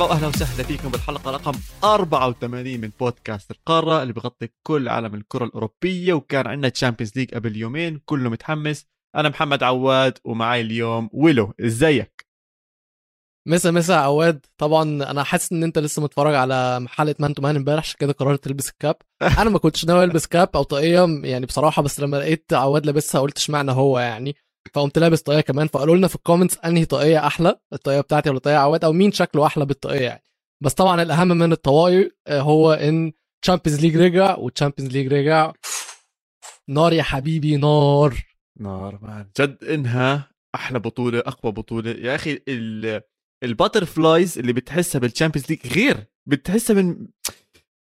مرحبا واهلا وسهلا فيكم بالحلقة رقم 84 من بودكاست القارة اللي بغطي كل عالم الكرة الأوروبية وكان عندنا Champions League قبل يومين كله متحمس. أنا محمد عواد ومعي اليوم ويلو. إزيك؟ مسا مسا عواد. طبعا أنا حاسس إن أنت لسه متفرج على حلقه Man to Man إمبارح عشان كده قررت تلبس ال cap. أنا ما كنتش ناوي ألبس cap أو طاقيه يعني بصراحة بس لما لقيت عواد لابسها قلت إشمعنى هو يعني؟ فقمت لابس طاقية كمان فقالوا لنا في ال comments أنهي طاقية أحلى الطاقية بتاعتي ولا طاقية عواد أو مين شكله أحلى بالطاقية يعني. بس طبعا الأهم من الطواقي آه، هو إن Champions League رجع وال Champions League رجع. نار يا حبيبي نار. نار. عن جد إنها أحلى بطولة أقوى بطولة. يا أخي ال butterflies اللي بتحسها بال Champions League غير بتحسها من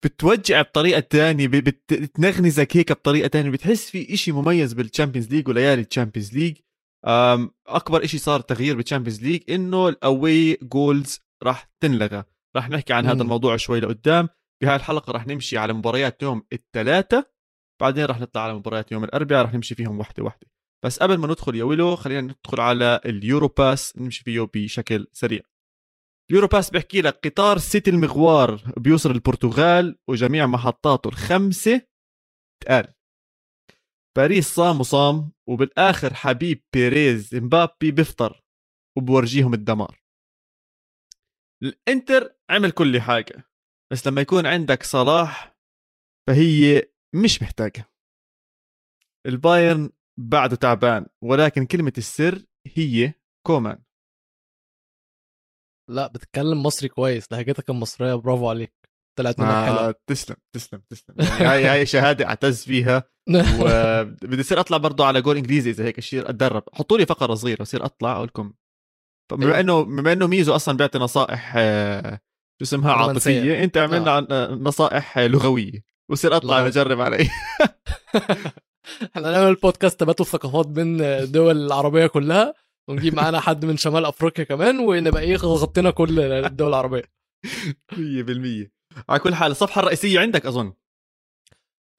بتوجع بطريقة ثانية بتنغزك هيك بطريقة ثانية بتحس في إشي مميز بال Champions League وليالي ال Champions League أكبر إشي صار تغيير بال Champions League إنه ال away goals راح تنلغى. راح نحكي عن هذا الموضوع شوي لقدام. بهاي الحلقة راح نمشي على مباريات يوم الثلاثاء بعدين راح نطلع على مباريات يوم الأربعاء راح نمشي فيهم واحدة واحدة بس قبل ما ندخل يا ويلو خلينا ندخل على ال Euro Pass نمشي فيه بشكل سريع. ال Euro Pass بيحكي لك قطار سيتي المغوار بيوصل البرتغال وجميع محطاته الخمسة تقال. باريس صام وصام وبالآخر حبيب بيريز مبابي بيفطر وبورجيهم الدمار. الإنتر عمل كل حاجة بس لما يكون عندك صلاح فهي مش محتاجة. البايرن بعده تعبان ولكن كلمة السر هي كومان. لا بتتكلم مصري كويس لهجتك المصرية برافو عليك. طلعت منك آه حلوة تسلم تسلم تسلم. يعني هاي هاي شهادة أعتز فيها. وبدي اصير أطلع برضه على جول إنجليزي إذا هيك أصير أتدرب. حطوا لي فقرة صغيرة اصير أطلع أقول لكم. بما أيوه. إنه بما إنه ميزو أصلا بيعطي نصائح آه، شو اسمها عاطفية. أنت عملنا آه. نصائح لغوية. وصير أطلع اجرب علي. إحنا نعمل بودكاست تبادل ثقافات بين الدول العربية كلها. ونجيب معانا حد من شمال أفريقيا كمان ونبقى إيه غطينا كل الدول العربية. 100% على كل حال الصفحة الرئيسية عندك أظن.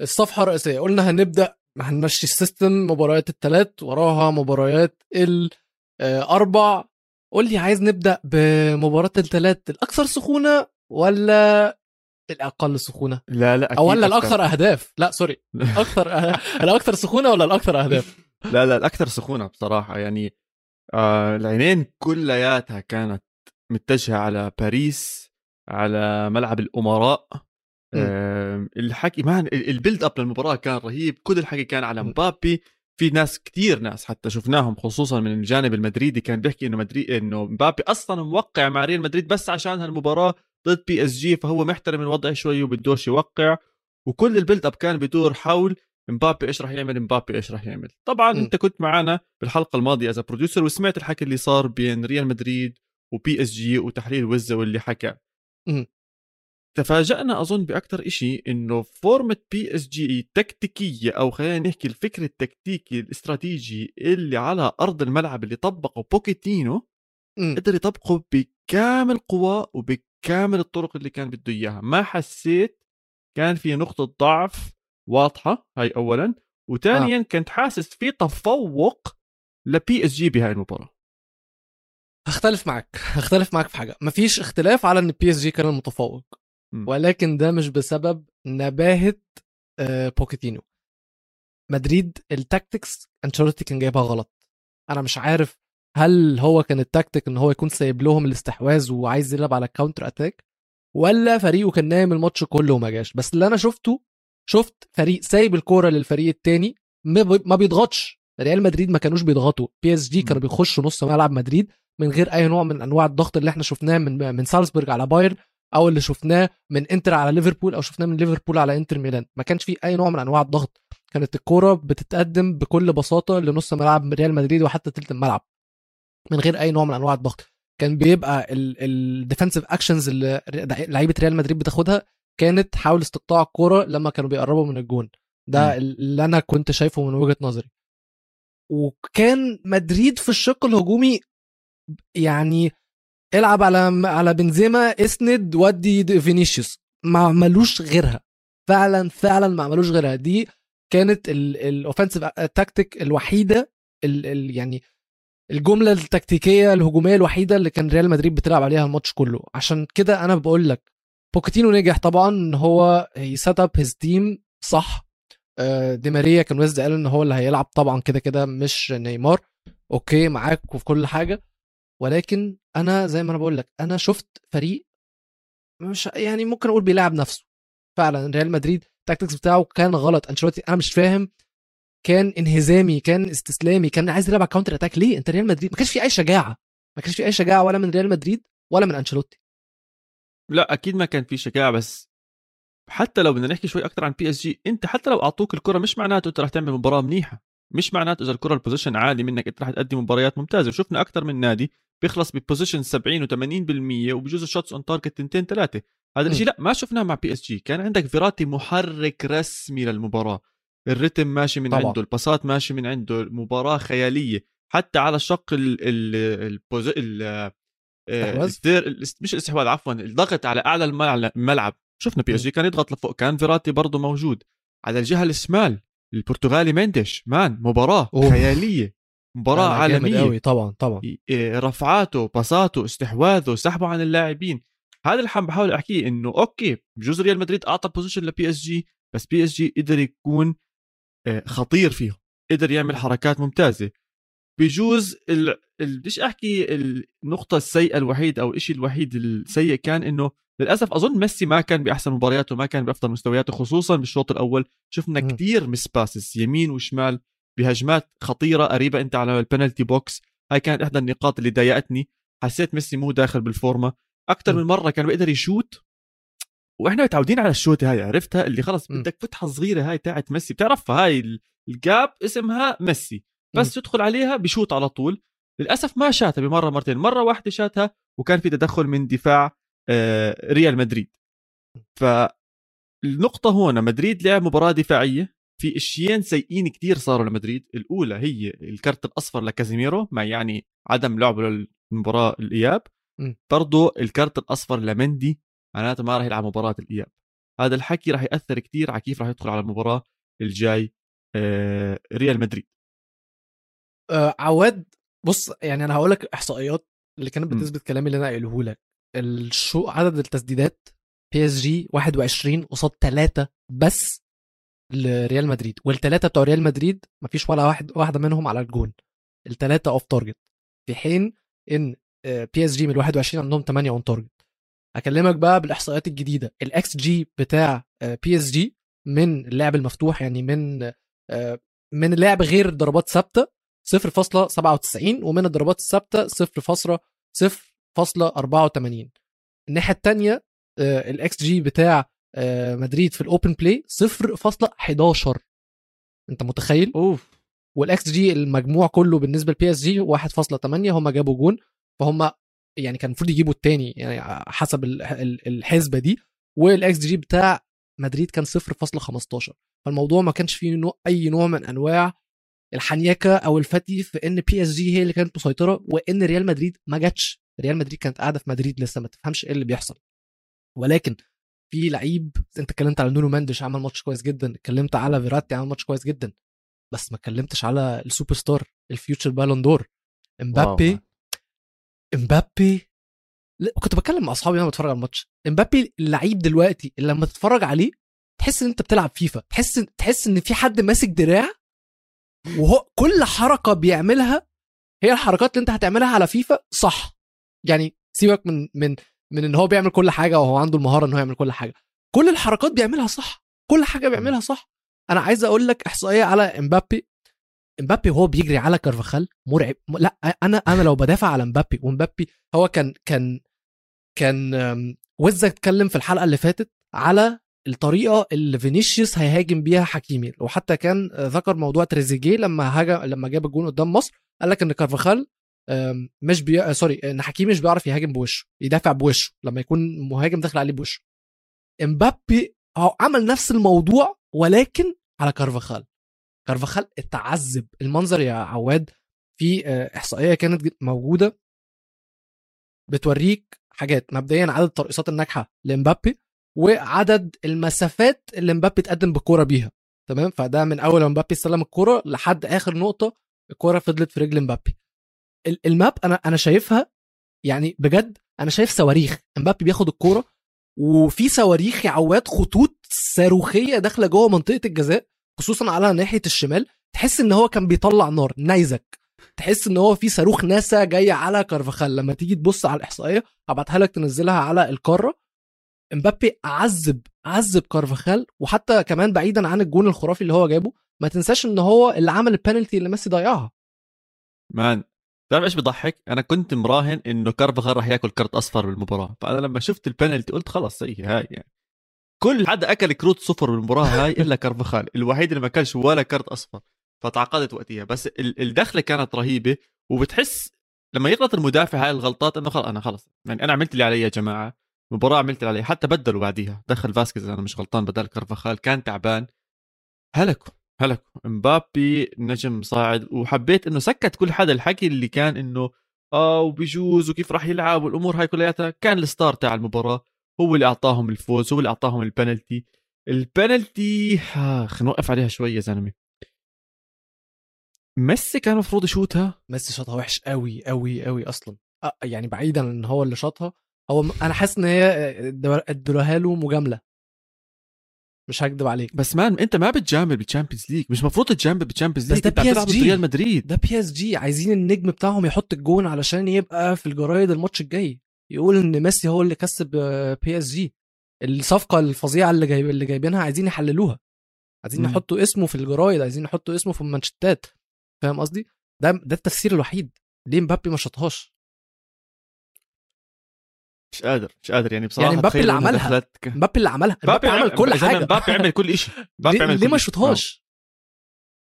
الصفحة الرئيسية قلنا هنبدأ هنمشي السيستم مباريات الثلاث وراها مباريات الاربع قول لي عايز نبدأ بمباراة الثلاث الأكثر سخونة ولا الأقل سخونة؟ لا لا أو ولا الأكثر أهداف؟ لا سوري. أكثر الأكثر سخونة ولا الأكثر أهداف؟ لا لا الأكثر سخونة بصراحة. يعني آه العينين كلياتها كانت متجهة على باريس. على ملعب الأمراء آه الحكي man ال build up للمباراة كان رهيب كل الحكي كان على مبابي في ناس كتير ناس حتى شفناهم خصوصا من الجانب المدريدي كان بيحكي إنه مدريد إنه مبابي أصلا موقع مع ريال مدريد بس عشان هالمباراة ضد PSG فهو محترم الوضع شوي وبدوش يوقع وكل ال build up كان بدور حول مبابي إيش راح يعمل مبابي إيش راح يعمل. طبعا م. أنت كنت معنا بالحلقة الماضية as producer وسمعت الحكي اللي صار بين ريال مدريد و PSG وتحليل وزة واللي حكى. تفاجأنا أظن بأكثر إشي إنه فورمة PSG التكتيكية أو خلينا نحكي الفكر التكتيكي الاستراتيجي اللي على أرض الملعب اللي طبقه بوكيتينو. قدر يطبقه بكامل قواه وبكامل الطرق اللي كان بده إياها ما حسيت كان في نقطة ضعف واضحة هاي اولا وثانيا آه. كنت حاسس في تفوق ل PSG بهاي المباراة هختلف معك هختلف معك في حاجة. مفيش اختلاف على إن PSG كان المتفوق. ولكن ده مش بسبب نباهة آه بوكيتينو مدريد ال tactics انشيلوتي كان جايبها غلط. أنا مش عارف هل هو كان التاكتيك إن هو يكون سايب لهم الاستحواذ وعايز يلعب على counter attack ولا فريقه كان نايم الماتش كله وما جاش. بس اللي أنا شفته شفت فريق سايب الكورة للفريق الثاني ما بيضغطش. ريال مدريد ما كانوش بيضغطوا. PSG كانوا بيخشوا نص ملعب مدريد. من غير أي نوع من أنواع الضغط اللي إحنا شفناه من من سالزبورج على بايرن أو اللي شفناه من إنتر على ليفربول أو شفناه من ليفربول على إنتر ميلان. ما كانش في أي نوع من أنواع الضغط. كانت الكورة بتتقدم بكل بساطة لنص ملعب ريال مدريد وحتى تلت الملعب. من غير أي نوع من أنواع الضغط. كان بيبقى ال defensive actions اللي لعيبة ريال مدريد بتاخدها كانت محاولة استقطاع الكورة لما كانوا بيقربوا من الجون. ده م. اللي أنا كنت شايفه من وجهة نظري. وكان مدريد في الشق الهجومي يعني العب على على بنزيما إسند ودي فينيسيوس. ما عملوش غيرها. فعلا فعلا ما عملوش غيرها. دي كانت ال offensive tactic الوحيدة ال ال يعني الجملة التكتيكية الهجومية الوحيدة اللي كان ريال مدريد بتلعب عليها الماتش كله. عشان كده أنا بقول لك بوكيتينو نجح طبعا إن هو ي set up his team صح. آه، دي ماريا كان wizard قال إن هو اللي هيلعب طبعا كده كده مش نيمار. okay معاك وفي كل حاجة. ولكن أنا زي ما أنا بقول لك أنا شفت فريق مش يعني ممكن أقول بيلعب نفسه. فعلا ريال مدريد ال tactics بتاعه كان غلط. أنشيلوتي أنا مش فاهم كان انهزامي كان استسلامي كان عايز يلعب على counter attack ليه؟ أنت ريال مدريد ما كانش في أي شجاعة. ما كانش في أي شجاعة ولا من ريال مدريد ولا من أنشيلوتي. لا أكيد ما كان في شجاعة بس حتى لو بدنا نحكي شوي أكثر عن PSG أنت حتى لو أعطوك الكرة مش معناته أنت رح تعمل مباراة منيحة. مش معناته إذا الكرة ال possession عالي منك أنت رح تقدم مباريات ممتازة. شفنا أكثر من نادي بيخلص ب possession 70 و80% وبجوز ال shots on target تنتين ثلاثة هذا الشيء لا ما شفناه مع PSG كان عندك فيراتي محرك رسمي للمباراة. ال rhythm ماشي من طبعا. عنده الباسات ماشي من عنده المباراة خيالية. حتى على شق ال ال ال آه، مش الاستحواذ عفوا الضغط على أعلى الملعب. شفنا PSG كان يضغط لفوق. كان فيراتي برضه موجود. على الجهة الشمال البرتغالي منديش man مباراة أوه. خيالية مباراة عالمية. قوي طبعا طبعا. رفعاته باساته استحواذه سحبه عن اللاعبين. هذا اللي عم بحاول أحكيه إنه okay بجوز ريال مدريد أعطى possession ل PSG بس PSG قدر يكون آه، خطير فيه قدر يعمل حركات ممتازة. بجوز ال... بديش أحكي النقطة السيئة الوحيد أو الشيء الوحيد السيء كان إنه للأسف أظن ميسي ما كان بأحسن مبارياته ما كان بأفضل مستوياته خصوصا بالشوط الأول. شفنا م. كثير mispasses يمين وشمال بهجمات خطيرة قريبة أنت على ال penalty box هاي كانت إحدى النقاط اللي ضايقتني. حسيت ميسي مو داخل بالفورمة. أكثر من مرة كان بيقدر يشوت. وإحنا متعودين على الشوتة هاي عرفتها؟ اللي خلص بدك فتحة صغيرة هاي تاعت ميسي. بتعرفها؟ هاي ال gap اسمها ميسي. بس تدخل عليها بشوت على طول. للأسف ما شاتها بمرة مرتين مرة واحدة شاتها وكان في تدخل من دفاع آه، ريال مدريد. فالنقطة هون مدريد لعب مباراة دفاعية في إشيين سيئين كتير صاروا لمدريد. الأولى هي الكرت الأصفر لكازيميرو مع يعني عدم لعبه للمباراة الإياب. برضه الكرت الأصفر لمندي معناته ما راح يلعب مباراة الإياب. هذا الحكي راح يأثر كتير على كيف راح يدخل على المباراة الجاي آه، ريال مدريد. آه عواد بص يعني أنا هقول لك إحصائيات اللي كانت بتثبت كلامي اللي أنا قايله لك. الشو عدد التسديدات PSG 21 قصاد 3 بس لريال مدريد والثلاثه بتوع ريال مدريد مفيش ولا واحد واحدة منهم على الجون. الثلاثه off target في حين إن PSG من ال 21 عندهم 8 on target اكلمك بقى بالإحصائيات الجديدة. ال xG بتاع PSG من اللعب المفتوح يعني من آه، من اللعب غير ضربات ثابتة 0.97 ومن الضربات الثابتة 0.0.84 الناحية الثانية الاكس جي بتاع آه، مدريد في ال open play 0.11 انت متخيل؟ أوف. والاكس جي المجموع كله بالنسبة ل PSG 1.8 هم جابوا جون فهم يعني كان المفروض يجيبوا الثاني يعني حسب الحسبة دي. والاكس جي بتاع مدريد كان 0.15 فالموضوع ما كانش فيه نوع أي نوع من أنواع الحنيكة أو الفتي في إن بي اس جي هي اللي كانت مسيطرة وإن ريال مدريد ما جاتش. ريال مدريد كانت قاعدة في مدريد لسه ما تفهمش إيه اللي بيحصل. ولكن في لعيب أنت اتكلمت على نونو ماندش عمل ماتش كويس جدا. اتكلمت على فيراتي عمل ماتش كويس جدا. بس ما اتكلمتش على ال superstar ال future بالون دور. إمبابي إمبابي كنت بتكلم مع أصحابي وأنا بتفرج على الماتش. إمبابي اللعيب دلوقتي اللي لما تتفرج عليه تحس إن أنت بتلعب فيفا. تحس تحس إن في حد ماسك دراع وهو كل حركة بيعملها هي الحركات اللي انت هتعملها على فيفا صح. يعني سيبك من من من ان هو بيعمل كل حاجة وهو عنده المهارة ان هو يعمل كل حاجة. كل الحركات بيعملها صح. كل حاجة بيعملها صح. أنا عايز أقول لك إحصائية على إمبابي. إمبابي وهو بيجري على كارفاخال مرعب. لأ أنا أنا لو بدافع على إمبابي وإمبابي هو كان كان كان وزك اتكلم في الحلقة اللي فاتت على الطريقة اللي فينيسيوس هيهاجم بيها حكيمي. وحتى كان ذكر موضوع تريزيجيه لما هاجم لما جاب الجون قدام مصر قال لك إن كارفاخال مش بي... آه، sorry إن حكيمي مش بيعرف يهاجم بوشه يدافع بوشه لما يكون مهاجم داخل عليه بوشه. إمبابي عمل نفس الموضوع ولكن على كارفاخال. كارفاخال اتعذب. المنظر يا عواد في آه، إحصائية كانت موجودة بتوريك حاجات. مبدئيا عدد الترقصات الناجحة لإمبابي وعدد المسافات اللي مبابي اتقدم بالكورة بيها. تمام؟ فده من أول ما مبابي استلم الكورة لحد آخر نقطة الكورة فضلت في رجل مبابي. الماب أنا أنا شايفها يعني بجد أنا شايف صواريخ. امبابي بياخد الكورة وفي صواريخ يا عواد خطوط صاروخية داخلة جوه منطقة الجزاء خصوصا على ناحية الشمال. تحس إن هو كان بيطلع نار نيزك تحس إن هو في صاروخ ناسا جاي على كارفاخال. لما تيجي تبص على الإحصائية هبعتها لك تنزلها على القارة. امبابي عذب عذب كارفاخال وحتى كمان بعيدا عن الجون الخرافي اللي هو جابه ما تنساش إن هو اللي عمل البنالتي اللي ميسي ضيعها. مان تعرف إيش بضحك؟ أنا كنت مراهن إنه كارفاخال راح يأكل كرت أصفر بالمباراة، فأنا لما شفت البنالتي قلت خلص هي هاي يعني. كل حدا أكل كروت صفر بالمباراة هاي إلا كارفاخال، الوحيد اللي ما أكلش ولا كرت أصفر، فتعقدت وقتها. بس الدخلة كانت رهيبة وبتحس لما يغلط المدافع هاي الغلطات إنه خلص أنا خلص يعني أنا عملت اللي علي يا جماعة. المباراه عملت اللي علي حتى بدلوا بعديها. دخل فاسكيز أنا مش غلطان بدل كارفاخال كان تعبان. هلكوا هلكوا. امبابي نجم صاعد وحبيت إنه سكت كل حدا. الحكي اللي كان إنه آه وبيجوز وكيف راح يلعب والأمور هاي كلياتها. كان ال star تاع المباراة هو اللي أعطاهم الفوز هو اللي أعطاهم البنالتي. البنالتي آه خلينا نوقف عليها شوي يا زلمة. ميسي كان المفروض يشوتها؟ ميسي شاطها وحش قوي قوي قوي أصلا. آه يعني بعيدا ان هو اللي شاطها هو أنا حاسس إن هي ادولها له مجاملة. مش هكدب عليك. بس man أنت ما بتجامل بال Champions League مش المفروض تجامل بال Champions League بس ده بي اس جي ريال مدريد. ده بي اس جي عايزين النجم بتاعهم يحط الجون علشان يبقى في الجرايد الماتش الجاي. يقول إن ميسي هو اللي كسب بي اس جي الصفقة الفظيعة اللي جايب اللي جايبينها عايزين يحللوها. عايزين يحطوا اسمه في الجرايد. عايزين يحطوا اسمه في المانشيتات. فاهم قصدي؟ ده ده التفسير الوحيد. ليه مبابي ما شطهاش مش قادر مش قادر. يعني بصراحة يعني مبابي اللي عملها مبابي اللي عملها. مبابي عمل كل حاجة. مبابي عمل كل شيء مبابي عمل ليه ما شطهاش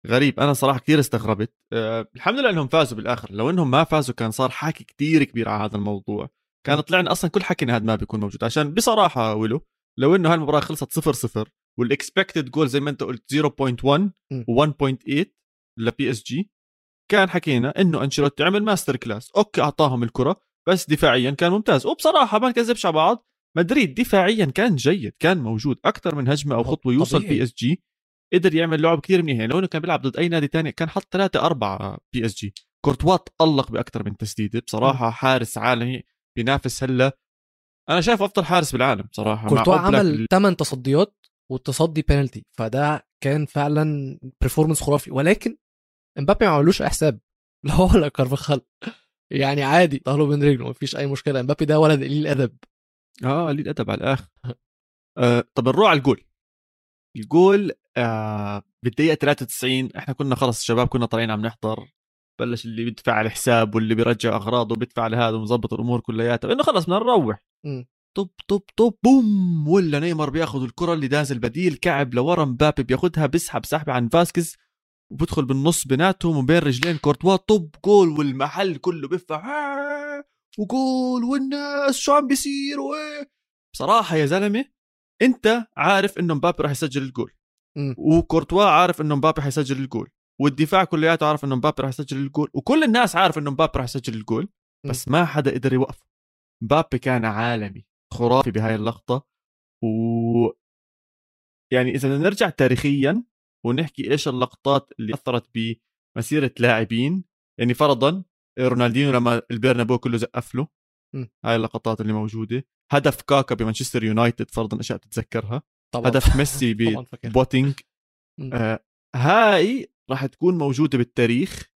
غريب. أنا صراحة كثير استغربت. أه الحمد لله إنهم فازوا بالآخر. لو إنهم ما فازوا كان صار حكي كثير كبير على هذا الموضوع. كان طلعنا أصلا كل حكينا هذا ما بيكون موجود. عشان بصراحة ولو لو إنه هالمباراة خلصت 0 0 وال expected goal زي ما أنت قلت 0.1 و1.8 لبي اس جي كان حكينا إنه أنشيلوتي عمل masterclass okay أعطاهم الكرة بس دفاعيا كان ممتاز. وبصراحة ما نكذبش على بعض. مدريد دفاعيا كان جيد كان موجود أكثر من هجمة أو خطوة يوصل بي إس جي. قدر يعمل لعب كثير منيح. يعني لو إنه كان بيلعب ضد أي نادي تاني كان حط ثلاثة أربعة بي إس جي. كورتوا تألق بأكثر من تسديدة. بصراحة حارس عالمي بينافس هلأ. أنا شايف أفضل حارس بالعالم بصراحة. كورتوا عمل 8 تصديات والتصدي بينالتي فده كان فعلا performance خرافي. ولكن إمبابي ما عملوش حساب لا هو ولا كارفاخال. يعني عادي طهله بين رجله مفيش أي مشكلة. امبابي ده ولد قليل الادب آه قليل الادب على الآخر. آه طب نروح على الجول. الجول آه بالدقيقه 93 إحنا كنا خلص الشباب كنا طالعين عم نحضر. بلش اللي بيدفع على الحساب واللي بيرجع أغراضه بيدفع لهذا ومظبط الأمور كلياتها. إنه خلص بدنا نروح. طب طب طب بوم! ولا نيمار بياخذ الكرة اللي داز البديل كعب لورا مبابي بياخذها بيسحب سحبه عن فاسكيز. وبدخل بالنص بيناتهم وبين رجلين كورتوا طب جول والمحل كله بيرفع وجول والناس شو عم بيصير وايه بصراحة يا زلمة انت عارف انه مبابي راح يسجل الجول. وكورتوا عارف انه مبابي حيسجل الجول. والدفاع كلياته عارف انه مبابي راح يسجل الجول. وكل الناس عارف انه مبابي راح يسجل الجول بس ما حدا قدر يوقفه. مبابي كان عالمي خرافي بهاي اللقطة. و يعني إذا نرجع تاريخيا ونحكي إيش اللقطات اللي أثرت بمسيرة لاعبين. يعني فرضا رونالدينو لما البرنابو كله زقف له. هاي اللقطات اللي موجودة. هدف كاكا بمانشستر يونايتد فرضا اشياء تتذكرها. طبعا. هدف ميسي ببواتينج آه هاي راح تكون موجودة بالتاريخ.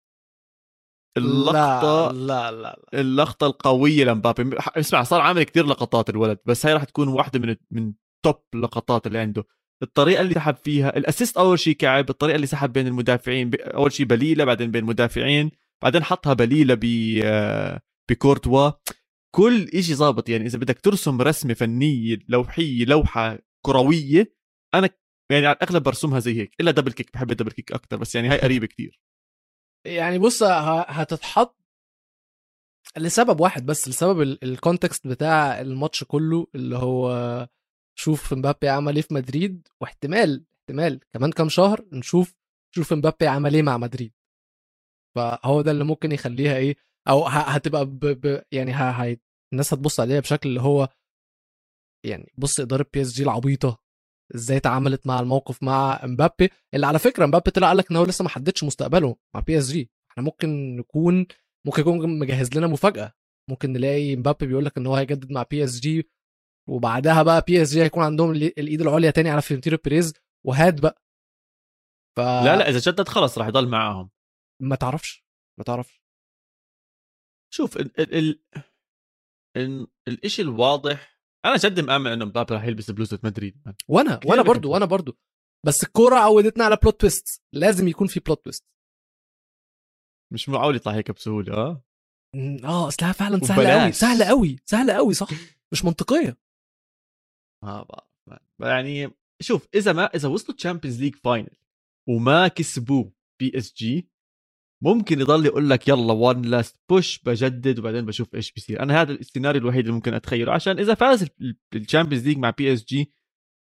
اللقطة لا لا لا, اللقطة القوية لمبابي. اسمع صار عامل كثير لقطات الولد بس هاي راح تكون واحدة من من top اللقطات اللي عنده. الطريقة اللي سحب فيها ال assist أول شيء كعب الطريقة اللي سحب بين المدافعين أول شيء بليلة بعدين بين المدافعين بعدين حطها بليلة ب آه، بكورتوا. كل شيء ظابط يعني إذا بدك ترسم رسمة فنية لوحية لوحة كروية أنا يعني على الأغلب برسمها زي هيك إلا double kick بحب ال double kick أكثر بس يعني هاي قريبة كثير يعني بص هتتحط لسبب واحد بس لسبب ال context بتاع الماتش كله اللي هو شوف مبابي عمل إيه في مدريد واحتمال احتمال كمان كام شهر نشوف شوف مبابي عمل إيه مع مدريد. فهو ده اللي ممكن يخليها إيه أو هتبقى ب... ب... يعني ه... ه... الناس هتبص عليها بشكل اللي هو يعني بص إدارة بي اس جي العبيطة إزاي اتعاملت مع الموقف مع مبابي اللي على فكرة مبابي طلع قال لك إن هو لسه ما حددش مستقبله مع بي اس جي إحنا ممكن نكون ممكن يكون مجهز لنا مفاجأة. ممكن نلاقي مبابي بيقول لك إن هو هيجدد مع بي اس جي وبعدها بقى بي اس جي هيكون عندهم الإيد العليا تاني على فلورنتينو بيريز وهاد بقى. ف... لا لا إذا جدد خلص راح يضل معاهم. ما تعرفش ما تعرفش. شوف ال ال ال الشيء الواضح أنا جد مآمن إنه مبابي راح يلبس بلوزة مدريد وأنا وأنا برضو وأنا برضو. بس الكورة عودتنا على plot twist لازم يكون في plot twist مش معقول يطلع هيك بسهولة آه آه اصلها فعلا سهلة قوي سهلة قوي سهلة قوي صح؟ مش منطقية. ما بعرف يعني شوف إذا ما إذا وصلوا Champions League final وما كسبوه PSG ممكن يضل يقول لك يلا one last push بجدد وبعدين بشوف إيش بيصير. أنا هذا السيناريو الوحيد اللي ممكن أتخيله. عشان إذا فاز ال Champions League مع PSG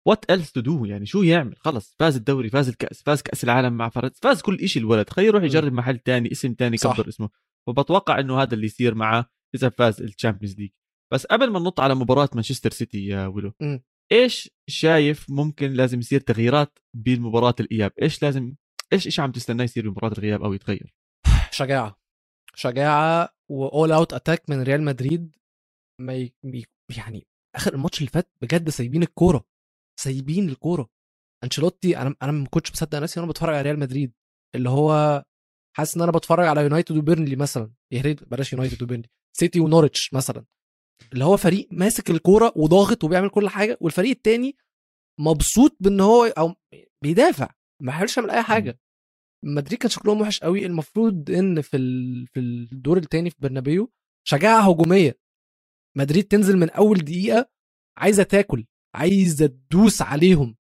what else to do يعني؟ شو يعمل؟ خلص فاز الدوري فاز الكأس فاز كأس العالم مع فرنسا فاز كل شيء الولد. خليه يروح يجرب محل تاني اسم تاني يكبر اسمه. وبتوقع إنه هذا اللي يصير معه إذا فاز ال Champions League بس قبل ما ننط على مباراة مانشستر سيتي يا ولو م. إيش شايف ممكن لازم يصير تغييرات بمباراه الإياب؟ إيش لازم إيش إيش عم تستنى يصير بمباراة الإياب أو يتغير؟ شجاعة شجاعة و all out attack من ريال مدريد ما ي... يعني آخر الماتش اللي فات بجد سايبين الكورة سايبين الكورة. أنشيلوتي أنا أنا ما كنتش مصدق نفسي وأنا بتفرج على ريال مدريد اللي هو حاسس إن أنا بتفرج على يونايتد وبيرنلي مثلا. يا ريت بلاش يونايتد وبيرنلي. سيتي ونورتش مثلا. اللي هو فريق ماسك الكورة وضاغط وبيعمل كل حاجة والفريق التاني مبسوط بإن هو هو بيدافع ما حاولش يعمل أي حاجة. مدريد كان شكلهم وحش قوي. المفروض إن في في الدور الثاني في برنابيو شجاعة هجومية. مدريد تنزل من أول دقيقة عايزة تاكل عايزة تدوس عليهم.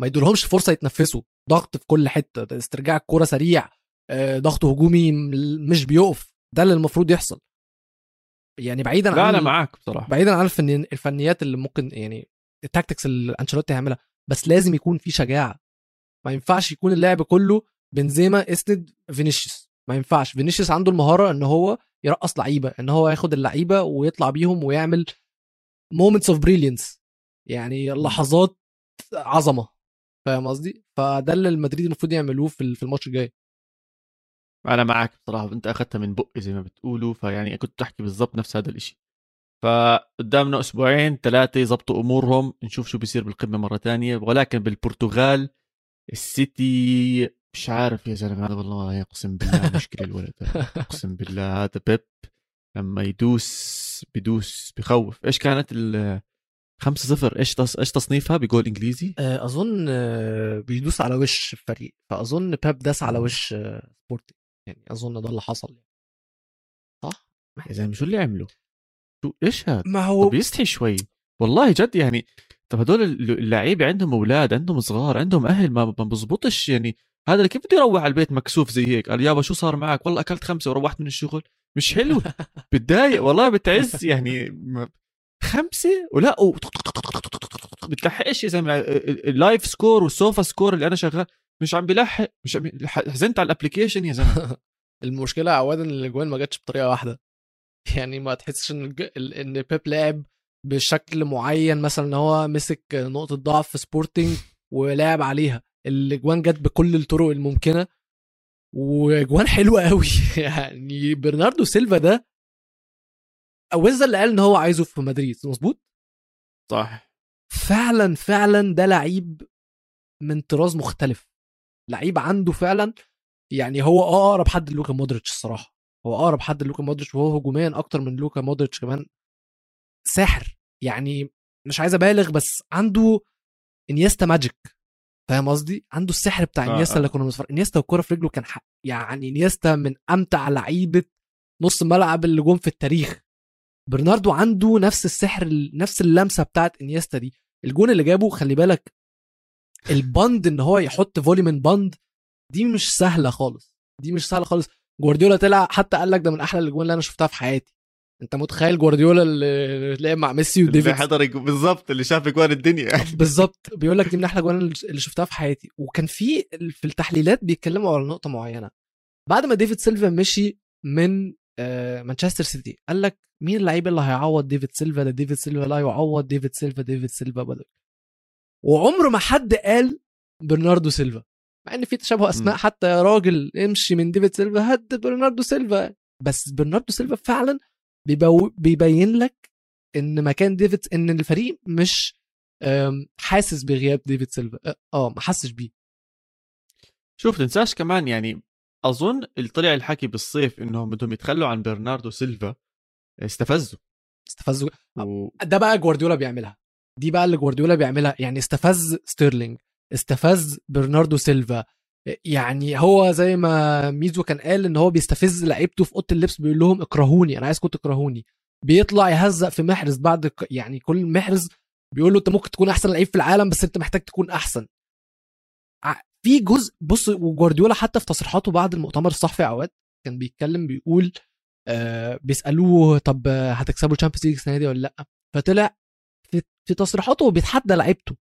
ما يدولهمش فرصة يتنفسوا. ضغط في كل حتة استرجاع الكورة سريع آه، ضغط هجومي مش بيقف. ده اللي المفروض يحصل. يعني بعيدا لا عن أنا معاك بصراحة. بعيدا عن الفنيات اللي ممكن يعني ال tactics اللي أنشيلوتي هيعملها بس لازم يكون في شجاعة. ما ينفعش يكون اللعب كله بنزيما assist فينيسيوس. ما ينفعش. فينيسيوس عنده المهارة إن هو يرقص لعيبة إن هو ياخد اللعيبة ويطلع بيهم ويعمل moments of brilliance يعني لحظات عظمة. فاهم قصدي؟ فده اللي المدريد المفروض يعملوه في الماتش الجاي. أنا معك بصراحة أنت اخذتها من بقي زي ما بتقولوا فيعني كنت تحكي بالضبط نفس هذا الشيء فقدامنا أسبوعين ثلاثة يظبطوا أمورهم نشوف شو بيصير بالقمة مرة تانية ولكن بالبرتغال السيتي مش عارف يا زلمة. هذا والله اقسم بالله مشكلة الولد اقسم بالله هذا بيب لما يدوس بدوس بخوف إيش كانت ال 5 0 إيش تص... إيش تصنيفها بجول إنجليزي؟ آه، أظن آه، بيدوس على وش الفريق. فأظن بيب داس على وش سبورتنج. يعني أظن ده اللي حصل يعني. صح؟ يا زلمه شو اللي عمله؟ شو إيش هذا؟ ما هو بيستحي شوي. والله جد يعني طب هدول اللعيبه عندهم أولاد عندهم صغار عندهم أهل ما بزبطش يعني. هذا كيف بده يروح على البيت مكسوف زي هيك؟ قال يابا شو صار معك؟ والله أكلت خمسة وروحت من الشغل. مش حلو. بتضايق والله بتعز يعني خمسة؟ ولا بتلحقش يا زلمة. اللايف سكور والسوفا سكور اللي أنا شغال مش عم بلحق مش عم حزنت على الابلكيشن يا زلمة. المشكلة عوادا إن الأجوان ما جاتش بطريقة واحدة. يعني ما تحسش إن إن بيب لعب بشكل معين مثلا إن هو مسك نقطة ضعف في سبورتنج ولعب عليها. الأجوان جت بكل الطرق الممكنة. وأجوان حلوة قوي يعني برناردو سيلفا ده اللي قال إن هو عايزه في مدريد. مظبوط؟ صح. فعلا فعلا ده لعيب من طراز مختلف. لعيب عنده فعلا يعني هو أقرب حد لوكا مودريتش الصراحة. هو أقرب حد لوكا مودريتش وهو هجوميا أكتر من لوكا مودريتش كمان. ساحر يعني مش عايز أبالغ بس عنده إنيستا magic. فاهم قصدي؟ عنده السحر بتاع آه إنيستا اللي كنا بنتفرج إنيستا والكوره في رجله كان حق. يعني إنيستا من أمتع لعيبة نص الملعب اللي جم في التاريخ. برناردو عنده نفس السحر نفس اللمسة بتاعت إنيستا دي. الجون اللي جابه خلي بالك البند إن هو يحط volley من بند دي مش سهلة خالص. دي مش سهلة خالص. جوارديولا طلع حتى قال لك ده من أحلى الأجوان اللي أنا شفتها في حياتي. أنت متخيل جوارديولا اللي لعب مع ميسي وديفيد؟ اللي حضر بالظبط اللي شاف أجوان الدنيا. بالظبط. بيقول لك دي من أحلى الأجوان اللي شفتها في حياتي. وكان في في التحليلات بيتكلموا على نقطة معينة. بعد ما ديفيد سيلفا مشي من آه، مانشستر سيتي قال لك مين اللعيب اللي هيعوض ديفيد سيلفا ده؟ ديفيد سيلفا لا يعوض ديفيد سيلفا ديفيد سيلفا بدل. وعمر ما حد قال برناردو سيلفا. مع إن في تشابه أسماء م. حتى يا راجل امشي من ديفيد سيلفا هد برناردو سيلفا. بس برناردو سيلفا فعلا بيبين لك إن مكان ديفيد إن الفريق مش حاسس بغياب ديفيد سيلفا. آه ما حسش بيه. شوف تنساش كمان يعني أظن اللي طلع الحكي بالصيف إنهم بدهم يتخلوا عن برناردو سيلفا استفزه. استفزه. و... ده بقى جوارديولا بيعملها. دي بقى اللي جوارديولا بيعملها. يعني استفز ستيرلينج استفز برناردو سيلفا. يعني هو زي ما ميزو كان قال إن هو بيستفز لعيبته في أوضة اللبس بيقول لهم اكرهوني أنا عايزكم تكرهوني. بيطلع يهزق في محرز بعد يعني كل محرز بيقول له أنت ممكن تكون أحسن لعيب في العالم بس أنت محتاج تكون أحسن. في جزء بص وجوارديولا حتى في تصريحاته بعد المؤتمر الصحفي أوقات كان بيتكلم بيقول آه بيسألوه طب هتكسبوا ال Champions League السنة دي ولا لأ؟ فطلع في, في تصريحاته بيتحدى لعيبته.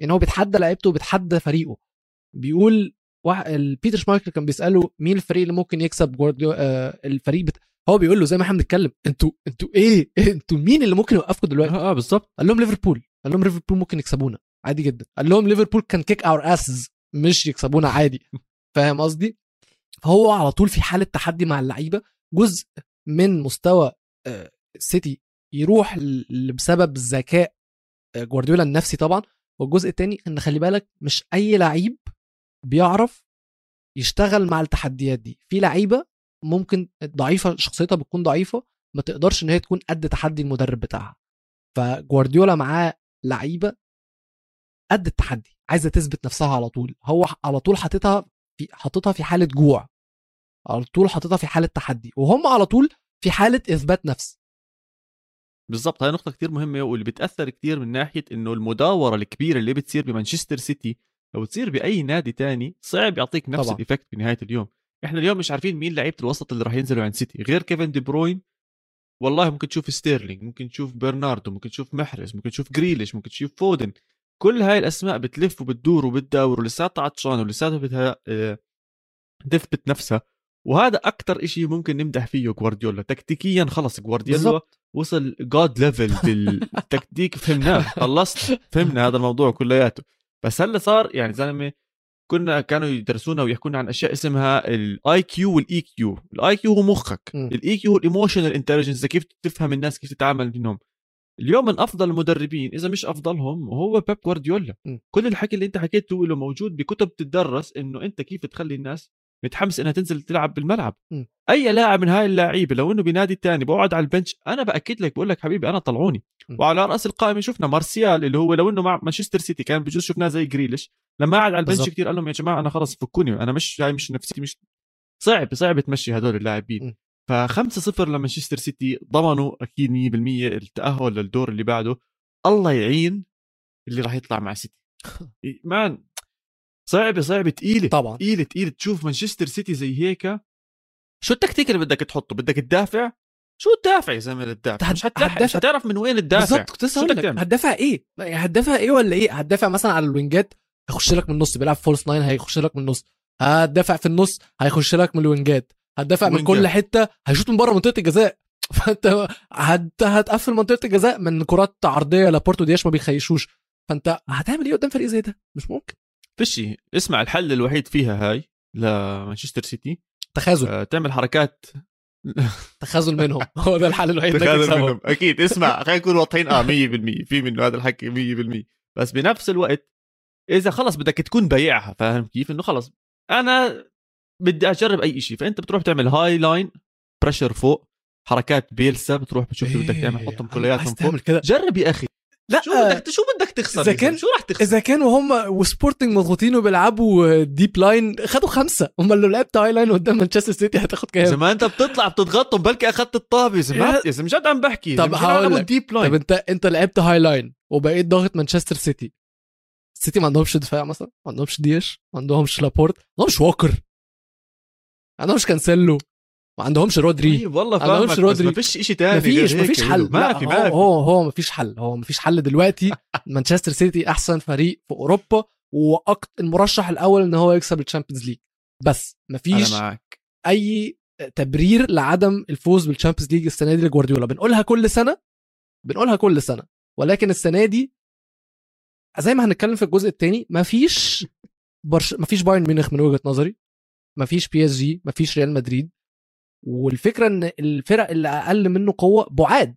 يعني هو بيتحدى لعيبته وبيتحدى فريقه. بيقول بيتر شمايكل كان بيسأله مين الفريق اللي ممكن يكسب جوارديولا آه الفريق بت... هو بيقول له زي ما إحنا بنتكلم أنتوا أنتوا إيه؟ أنتوا مين اللي ممكن يوقفكم دلوقتي؟ آه, آه بالظبط. قال لهم ليفربول قال لهم ليفربول ممكن يكسبونا عادي جدا. قال لهم ليفربول كان kick our asses مش يكسبونا عادي. فاهم قصدي؟ فهو على طول في حالة تحدي مع اللعيبة جزء من مستوى سيتي آه، يروح بسبب ذكاء آه، جوارديولا النفسي طبعا. والجزء الثاني إن خلي بالك مش أي لعيب بيعرف يشتغل مع التحديات دي. في لعيبة ممكن ضعيفة شخصيتها بتكون ضعيفة ما تقدرش إن هي تكون قد تحدي المدرب بتاعها. فجوارديولا معاه لعيبة قد التحدي عايزة تثبت نفسها على طول. هو على طول حاططها في حاططها في حالة جوع. على طول حاططها في حالة تحدي. وهم على طول في حالة إثبات نفس. بالضبط هاي نقطة كتير مهمة واللي بتأثر كتير من ناحية إنه المداورة الكبيرة اللي بتصير بمانشستر سيتي لو تصير بأي نادي تاني صعب يعطيك نفس ال effect في نهاية اليوم. إحنا اليوم مش عارفين مين لعيبة الوسط اللي راح ينزلوا عند سيتي غير كيفن دي بروين والله ممكن تشوف ستيرلينج ممكن تشوف برناردو ممكن تشوف محرز ممكن تشوف جريليش ممكن تشوف فودن. كل هاي الأسماء بتلف وبتدور وبتداور ولساتها عطشان ولساتها بدها تثبت نفسها. وهذا أكثر شيء ممكن نمدح فيه جوارديولا. تكتيكيا خلص جوارديولا وصل god level بالتكتيك. فهمناه خلصت فهمنا هذا الموضوع كلياته. بس هلا صار يعني زلمة كنا كانوا يدرسونا ويحكونا عن أشياء اسمها ال IQ وال EQ ال IQ هو مخك. ال EQ هو ال emotional intelligence كيف تفهم الناس كيف تتعامل منهم. اليوم من أفضل المدربين إذا مش أفضلهم هو بيب جوارديولا. كل الحكي اللي أنت حكيته له موجود بكتب تدرس إنه أنت كيف تخلي الناس متحمس إنها تنزل تلعب بالملعب. م. أي لاعب من هاي اللاعيبه لو إنه بنادي تاني بقعد على البنش أنا بأكد لك بقول لك حبيبي أنا طلعوني. م. وعلى رأس القائمة شفنا مارسيال اللي هو لو إنه مع مانشستر سيتي كان بجوز شفناه زي جريليش. لما قعد على البنش كثير قال لهم يا جماعة أنا خلص فكوني أنا مش هاي مش نفسيتي مش صعب صعب تمشي هدول اللاعبين. ف 5-0 لمانشستر سيتي ضمنوا أكيد 100% التأهل للدور اللي بعده. الله يعين اللي راح يطلع مع سيتي. man صعبه صعبه ثقيله طبعا. ثقيله ثقيله تشوف مانشستر سيتي زي هيك. شو التكتيك اللي بدك تحطه؟ بدك تدافع؟ شو الدافع يا زلمة الدافع مش مش هتعرف من وين الدافع. بالضبط كنت هتدافع إيه؟ هتدافع إيه ولا إيه؟ هتدافع مثلا على الوينجات هيخش لك من النص بيلعب false nine هيخش لك من النص. هتدافع في النص هيخش لك من الوينجات. هتدافع من كل حتة هيشوط من بره منطقة الجزاء. فأنت هت... هتقفل منطقة الجزاء من كرات عرضية لبورتو دياش ما بيخيشوش. فأنت هتعمل إيه قدام فريق زي ده؟ مش ممكن. فيش اسمع الحل الوحيد فيها هاي لمانشستر سيتي تخاذل. آه تعمل حركات. تخاذل منهم. هو ده الحل الوحيد تخاذل منهم. أكيد اسمع خلينا نكون واضحين. آه 100% في منه هذا الحكي 100% بس بنفس الوقت إذا خلص بدك تكون بايعها فاهم كيف؟ إنه خلص أنا بدي أجرب أي شيء فأنت بتروح تعمل high line pressure فوق حركات بيلسا بتروح بتشوف شو بدك تعمل حطهم إيه، كلياتهم فوق. كده. جرب يا أخي. لا. شو بدك شو بدك تخسر إذا كان شو رح تخسر؟ إذا كانوا هم وسبورتنج مضغوطين وبيلعبوا deep line خدوا خمسة. هم لو لعبت high line قدام مانشستر سيتي هتاخد كام؟ زي انت بتطلع بتضغطهم بلكي اخذت الطابة يا زلمة. يا زلمة جد عم بحكي. طب هقول deep line طب انت انت لعبت high line وبقيت ضاغط مانشستر سيتي السيتي ما عندهمش دفاع مثلا ما عندهمش دياش ما عندهمش لابورت ما عندهمش ووكر ما عندهمش كانسيلو ما عندهمش رودري. طيب والله فاهمك رودري. ما فيش شيء ثاني ما فيش ما فيش حل. ما في ما هو هو ما فيش حل. هو ما فيش حل دلوقتي. مانشستر سيتي أحسن فريق في أوروبا وأكتر المرشح الأول إن هو يكسب الشامبيونز ليج. بس ما فيش أي تبرير لعدم الفوز بالشامبيونز ليج السنة دي لجوارديولا. بنقولها كل سنة بنقولها كل سنة. ولكن السنة دي زي ما هنتكلم في الجزء الثاني مفيش برش... مفيش بايرن ميونخ من وجهة نظري. مفيش بي إس جي مفيش ريال مدريد. والفكرة إن الفرق اللي أقل منه قوة بعاد.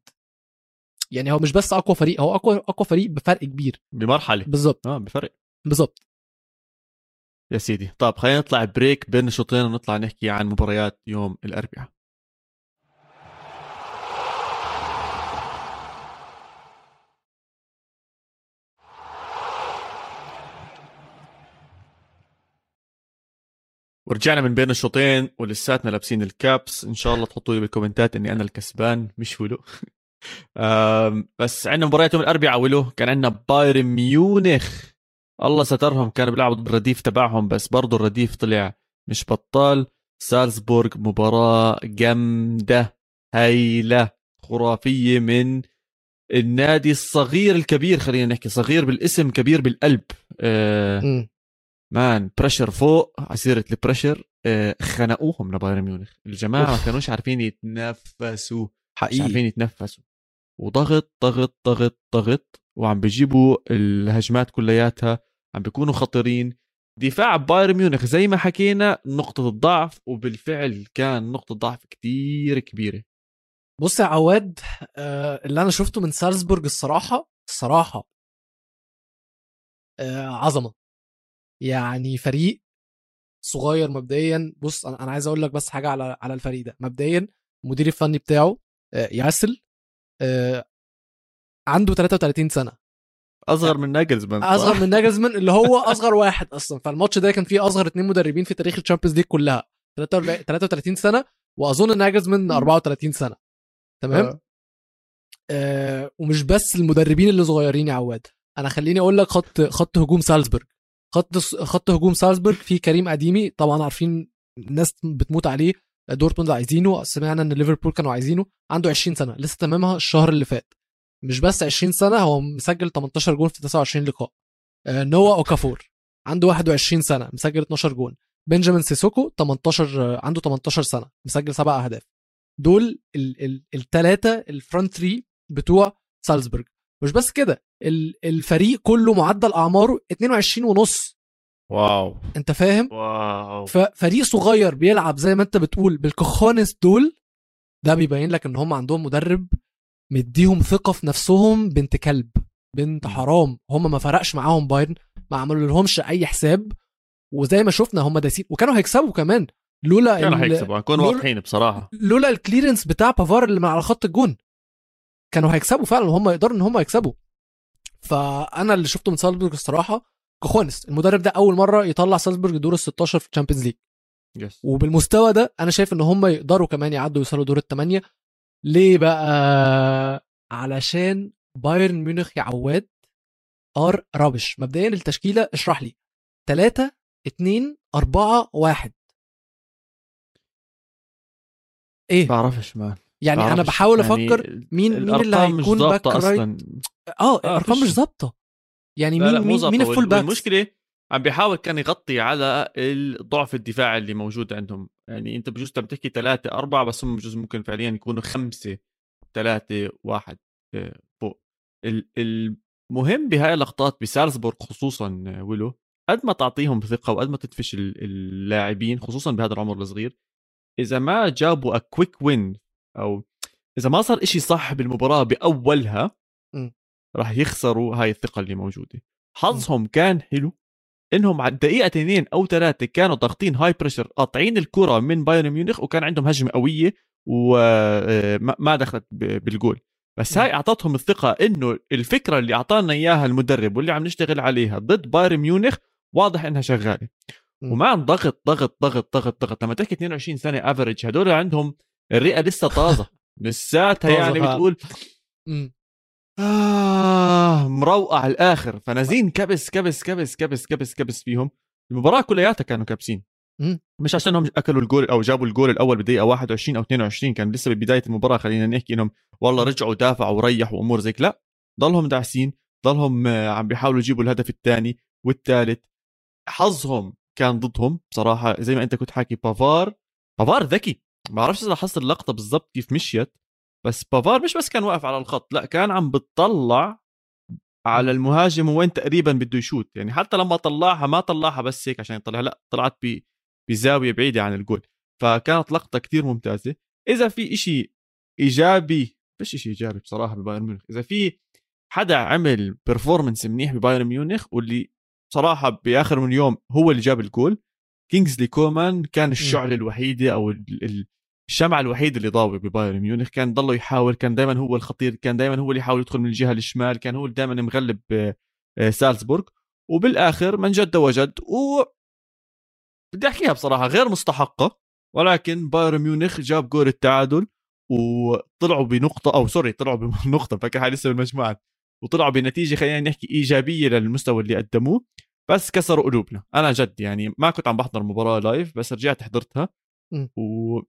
يعني هو مش بس أقوى فريق هو أقوى أقوى فريق بفرق كبير. بمرحلة. بالظبط. آه بفرق. بالظبط. يا سيدي طب خلينا نطلع break بين الشوطين ونطلع نحكي عن مباريات يوم الأربعاء. ورجعنا من بين الشوطين ولساتنا لابسين الكابس. إن شاء الله تحطوا لي بالكومنتات إني أنا الكسبان مش ولو. بس عندنا مباريات يوم الأربعاء ولو. كان عندنا بايرن ميونخ. الله سترهم كانوا بيلعبوا ضد الرديف تبعهم بس برضه الرديف طلع مش بطال. سالزبورغ مباراة جامدة هايلة خرافية من النادي الصغير الكبير خلينا نحكي صغير بالاسم كبير بالقلب. آه man pressure فوق على سيرة ال pressure آه خنقوهم لبايرن ميونخ. الجماعة ما كانوش عارفين يتنفسوا حقيقي. مش عارفين يتنفسوا. وضغط ضغط ضغط ضغط وعم بيجيبوا الهجمات كلياتها عم بيكونوا خطيرين. دفاع بايرن ميونخ زي ما حكينا نقطة الضعف وبالفعل كان نقطة ضعف كتير كبيرة. بص يا عواد آه اللي أنا شفته من سالزبورج الصراحة الصراحة آه عظمة. يعني فريق صغير مبدئيا بص أنا عايز أقول لك بس حاجة على على الفريق ده. مبدئيا المدير الفني بتاعه آه، يايسله آه، عنده 33 سنة. أصغر من ناجلزمان أصغر من ناجلزمان اللي هو أصغر واحد أصلا. فالماتش ده كان فيه أصغر اثنين مدربين في تاريخ الشامبيونز ليج كلها. 33 سنة وأظن ناجلزمان 34 سنة. تمام؟ آه. آه ومش بس المدربين اللي صغيرين يا عواد. أنا خليني أقول لك خط خط هجوم سالزبورج خط خط هجوم سالزبورج في كريم اديمي طبعا عارفين الناس بتموت عليه دورتموند عايزينه سمعنا إن ليفربول كانوا عايزينه عنده 20 سنة لسه تمامها الشهر اللي فات. مش بس 20 سنة هو مسجل 18 جون في 29 لقاء. آه، نوا أوكافور عنده 21 سنة مسجل 12 جون. بنجامين سيسكو 18 عنده 18 سنة مسجل سبع أهداف. دول الثلاثه ال front 3 بتوع سالزبورج مش بس كده الفريق كله معدل أعماره 22 ونص. wow. أنت فاهم؟ wow. ففريق صغير بيلعب زي ما أنت بتقول بال cojones دول ده بيبين لك إن هم عندهم مدرب مديهم ثقة في نفسهم بنت كلب بنت حرام. هم ما فرقش معاهم بايرن ما عملوا لهمش أي حساب وزي ما شفنا هم داسين وكانوا هيكسبوا كمان. لولا كانوا هيكسبوا كانوا واضحين بصراحة. لولا ال clearance بتاع بافار اللي من على خط الجون. كانوا هيكسبوا فعلا وهم يقدروا إن هم يكسبوا. فأنا اللي شفته من سالزبورج الصراحة cojones المدرب ده أول مرة يطلع سالزبورج دور ال 16 في الشامبيونز ليج yes. وبالمستوى ده أنا شايف إن هم يقدروا كمان يعدوا يوصلوا دور الثمانيه ليه بقى؟ علشان بايرن ميونخ يا عواد are rubbish. مبدئيا التشكيلة اشرح لي. 3 2 4 1 إيه؟ بعرفش man يعني أنا بحاول يعني أفكر مين مين اللي هيكون back right آه الأرقام مش ظابطة. يعني مين مين, مين ال full back المشكلة عم بيحاول كان يغطي على الضعف الدفاعي اللي موجود عندهم. يعني أنت بجوز بتحكي ثلاثة أربعة بس هم بجوز ممكن فعليا يكونوا خمسة ثلاثة واحد آه، فوق. المهم بهاي اللقطات بسالزبورغ خصوصا آه، ولو قد ما تعطيهم ثقة وقد ما تدفش اللاعبين خصوصا بهذا العمر الصغير إذا ما جابوا quick win أو إذا ما صار إشي صح بالمباراه بأولها راح يخسروا هاي الثقة اللي موجودة. حظهم كان حلو إنهم على الدقيقه اثنين أو ثلاثة كانوا ضاغطين high pressure قاطعين الكرة من بايرن ميونخ وكان عندهم هجمة قوية وما آه، دخلت بالجول. بس هاي أعطتهم الثقة إنه الفكرة اللي أعطانا إياها المدرب واللي عم نشتغل عليها ضد بايرن ميونخ واضح إنها شغالة. ومع ضغط ضغط ضغط ضغط ضغط. لما تحكي 22 سنة average هدول عندهم الرئة لسه طازة. لساتها يعني بتقول آه مروقع على الآخر. فنازلين كبس كبس كبس كبس كبس كبس فيهم. المباراة كلياتها كانوا كابسين. مش عشانهم أكلوا الجول أو جابوا الجول الأول بدقيقة 21 أو 22 كان لسه ببداية المباراة. خلينا نحكي إنهم والله رجعوا دافعوا وريحوا وأمور زي لا ضلهم داعسين. ضلهم آه، عم بيحاولوا يجيبوا الهدف الثاني والثالث. حظهم كان ضدهم بصراحة. زي ما أنت كنت حاكي بافار بافار ذكي. ما بعرفش إذا لاحظت اللقطة بالضبط كيف مشيت بس بافار مش بس كان واقف على الخط لأ كان عم بتطلع على المهاجم وين تقريبا بده يشوت. يعني حتى لما طلعها ما طلعها بس هيك عشان يطلعها لأ طلعت بزاوية بعيدة عن الجول. فكانت لقطة كتير ممتازة. إذا في إشي إيجابي فيش شيء إيجابي بصراحة ببايرن ميونخ. إذا في حدا عمل performance منيح ببايرن ميونخ واللي صراحة بآخر من يوم هو اللي جاب الجول كينجزلي كومان كان الشعلة الوحيدة أو الشمعة الوحيدة اللي ضاوي ببايرن ميونخ كان ضله يحاول كان دائما هو الخطير كان دائما هو اللي يحاول يدخل من الجهة الشمال كان هو دائما مغلب آه، سالزبورغ. وبالآخر من جد وجد و بدي أحكيها بصراحة غير مستحقة ولكن بايرن ميونخ جاب جول التعادل وطلعوا بنقطة أو sorry طلعوا بنقطة فكر حالي لسه بالمجموعات وطلعوا بنتيجة خلينا نحكي إيجابية للمستوى اللي قدموه بس كسروا قلوبنا. أنا جد يعني ما كنت عم بحضر المباراه live بس رجعت حضرتها. و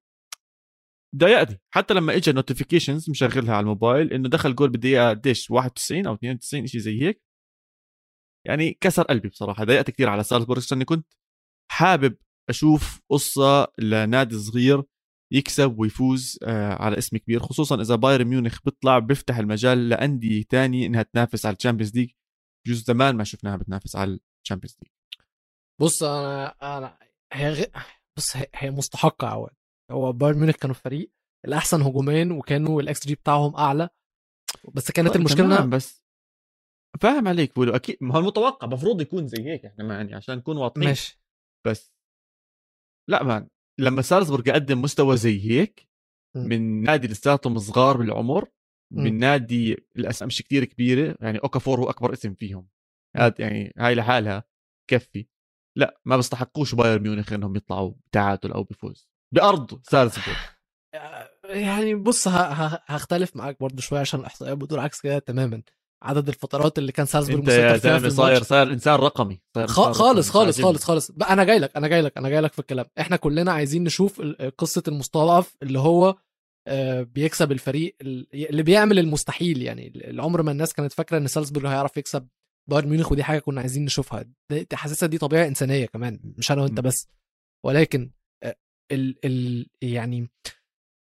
ضايقني حتى لما اجى notifications مشغلها على الموبايل إنه دخل جول بالدقيقه قديش 91 أو 92 شيء زي هيك. يعني كسر قلبي بصراحة ضايقت كثير على سالزبورغ لاني كنت حابب أشوف قصة لنادي صغير يكسب ويفوز آه، على اسم كبير خصوصا إذا بايرن ميونخ بيطلع بيفتح المجال لأندية تانية إنها تنافس على الشامبيونز ليج جزء زمان ما شفناها بتنافس على الشامبيونز ليج بص أنا أنا هي. بص هي مستحقة عواد. هو بايرن ميونخ كانوا فريق الأحسن هجومين وكانوا الاكس جي بتاعهم أعلى. بس كانت طيب المشكلة بس فاهم عليك بقولوا أكيد ما هو المتوقع المفروض يكون زي هيك إحنا يعني عشان نكون واضحين. ماشي. بس لا man لما سالزبورغ قدم مستوى زي هيك من نادي لساتهم صغار بالعمر من نادي الاسم مش كثير كبيرة يعني اوكافور هو أكبر اسم فيهم. هذا يعني هاي لحالها كفي. لا ما بيستحقوش بايرن ميونخ إنهم يطلعوا بتعادل أو بفوز. بأرض سالزبورغ يعني بص هختلف معاك برضه شوية عشان الاحصائيات بتقول عكس كده تماما. عدد الفترات اللي كان سالزبورغ أنت يا زلمه صاير صاير إنسان رقمي صاير خالص خالص خالص خالص. أنا جاي لك أنا جاي لك أنا جاي لك في الكلام. إحنا كلنا عايزين نشوف قصة المستضعف اللي هو آه، بيكسب الفريق اللي بيعمل المستحيل. يعني العمر ما الناس كانت فاكرة إن سالزبورغ هيعرف يكسب بايرن ميونخ ودي حاجة كنا عايزين نشوفها. حاسسها دي طبيعة إنسانية كمان مش أنا وأنت بس. ولكن آه، ال ال يعني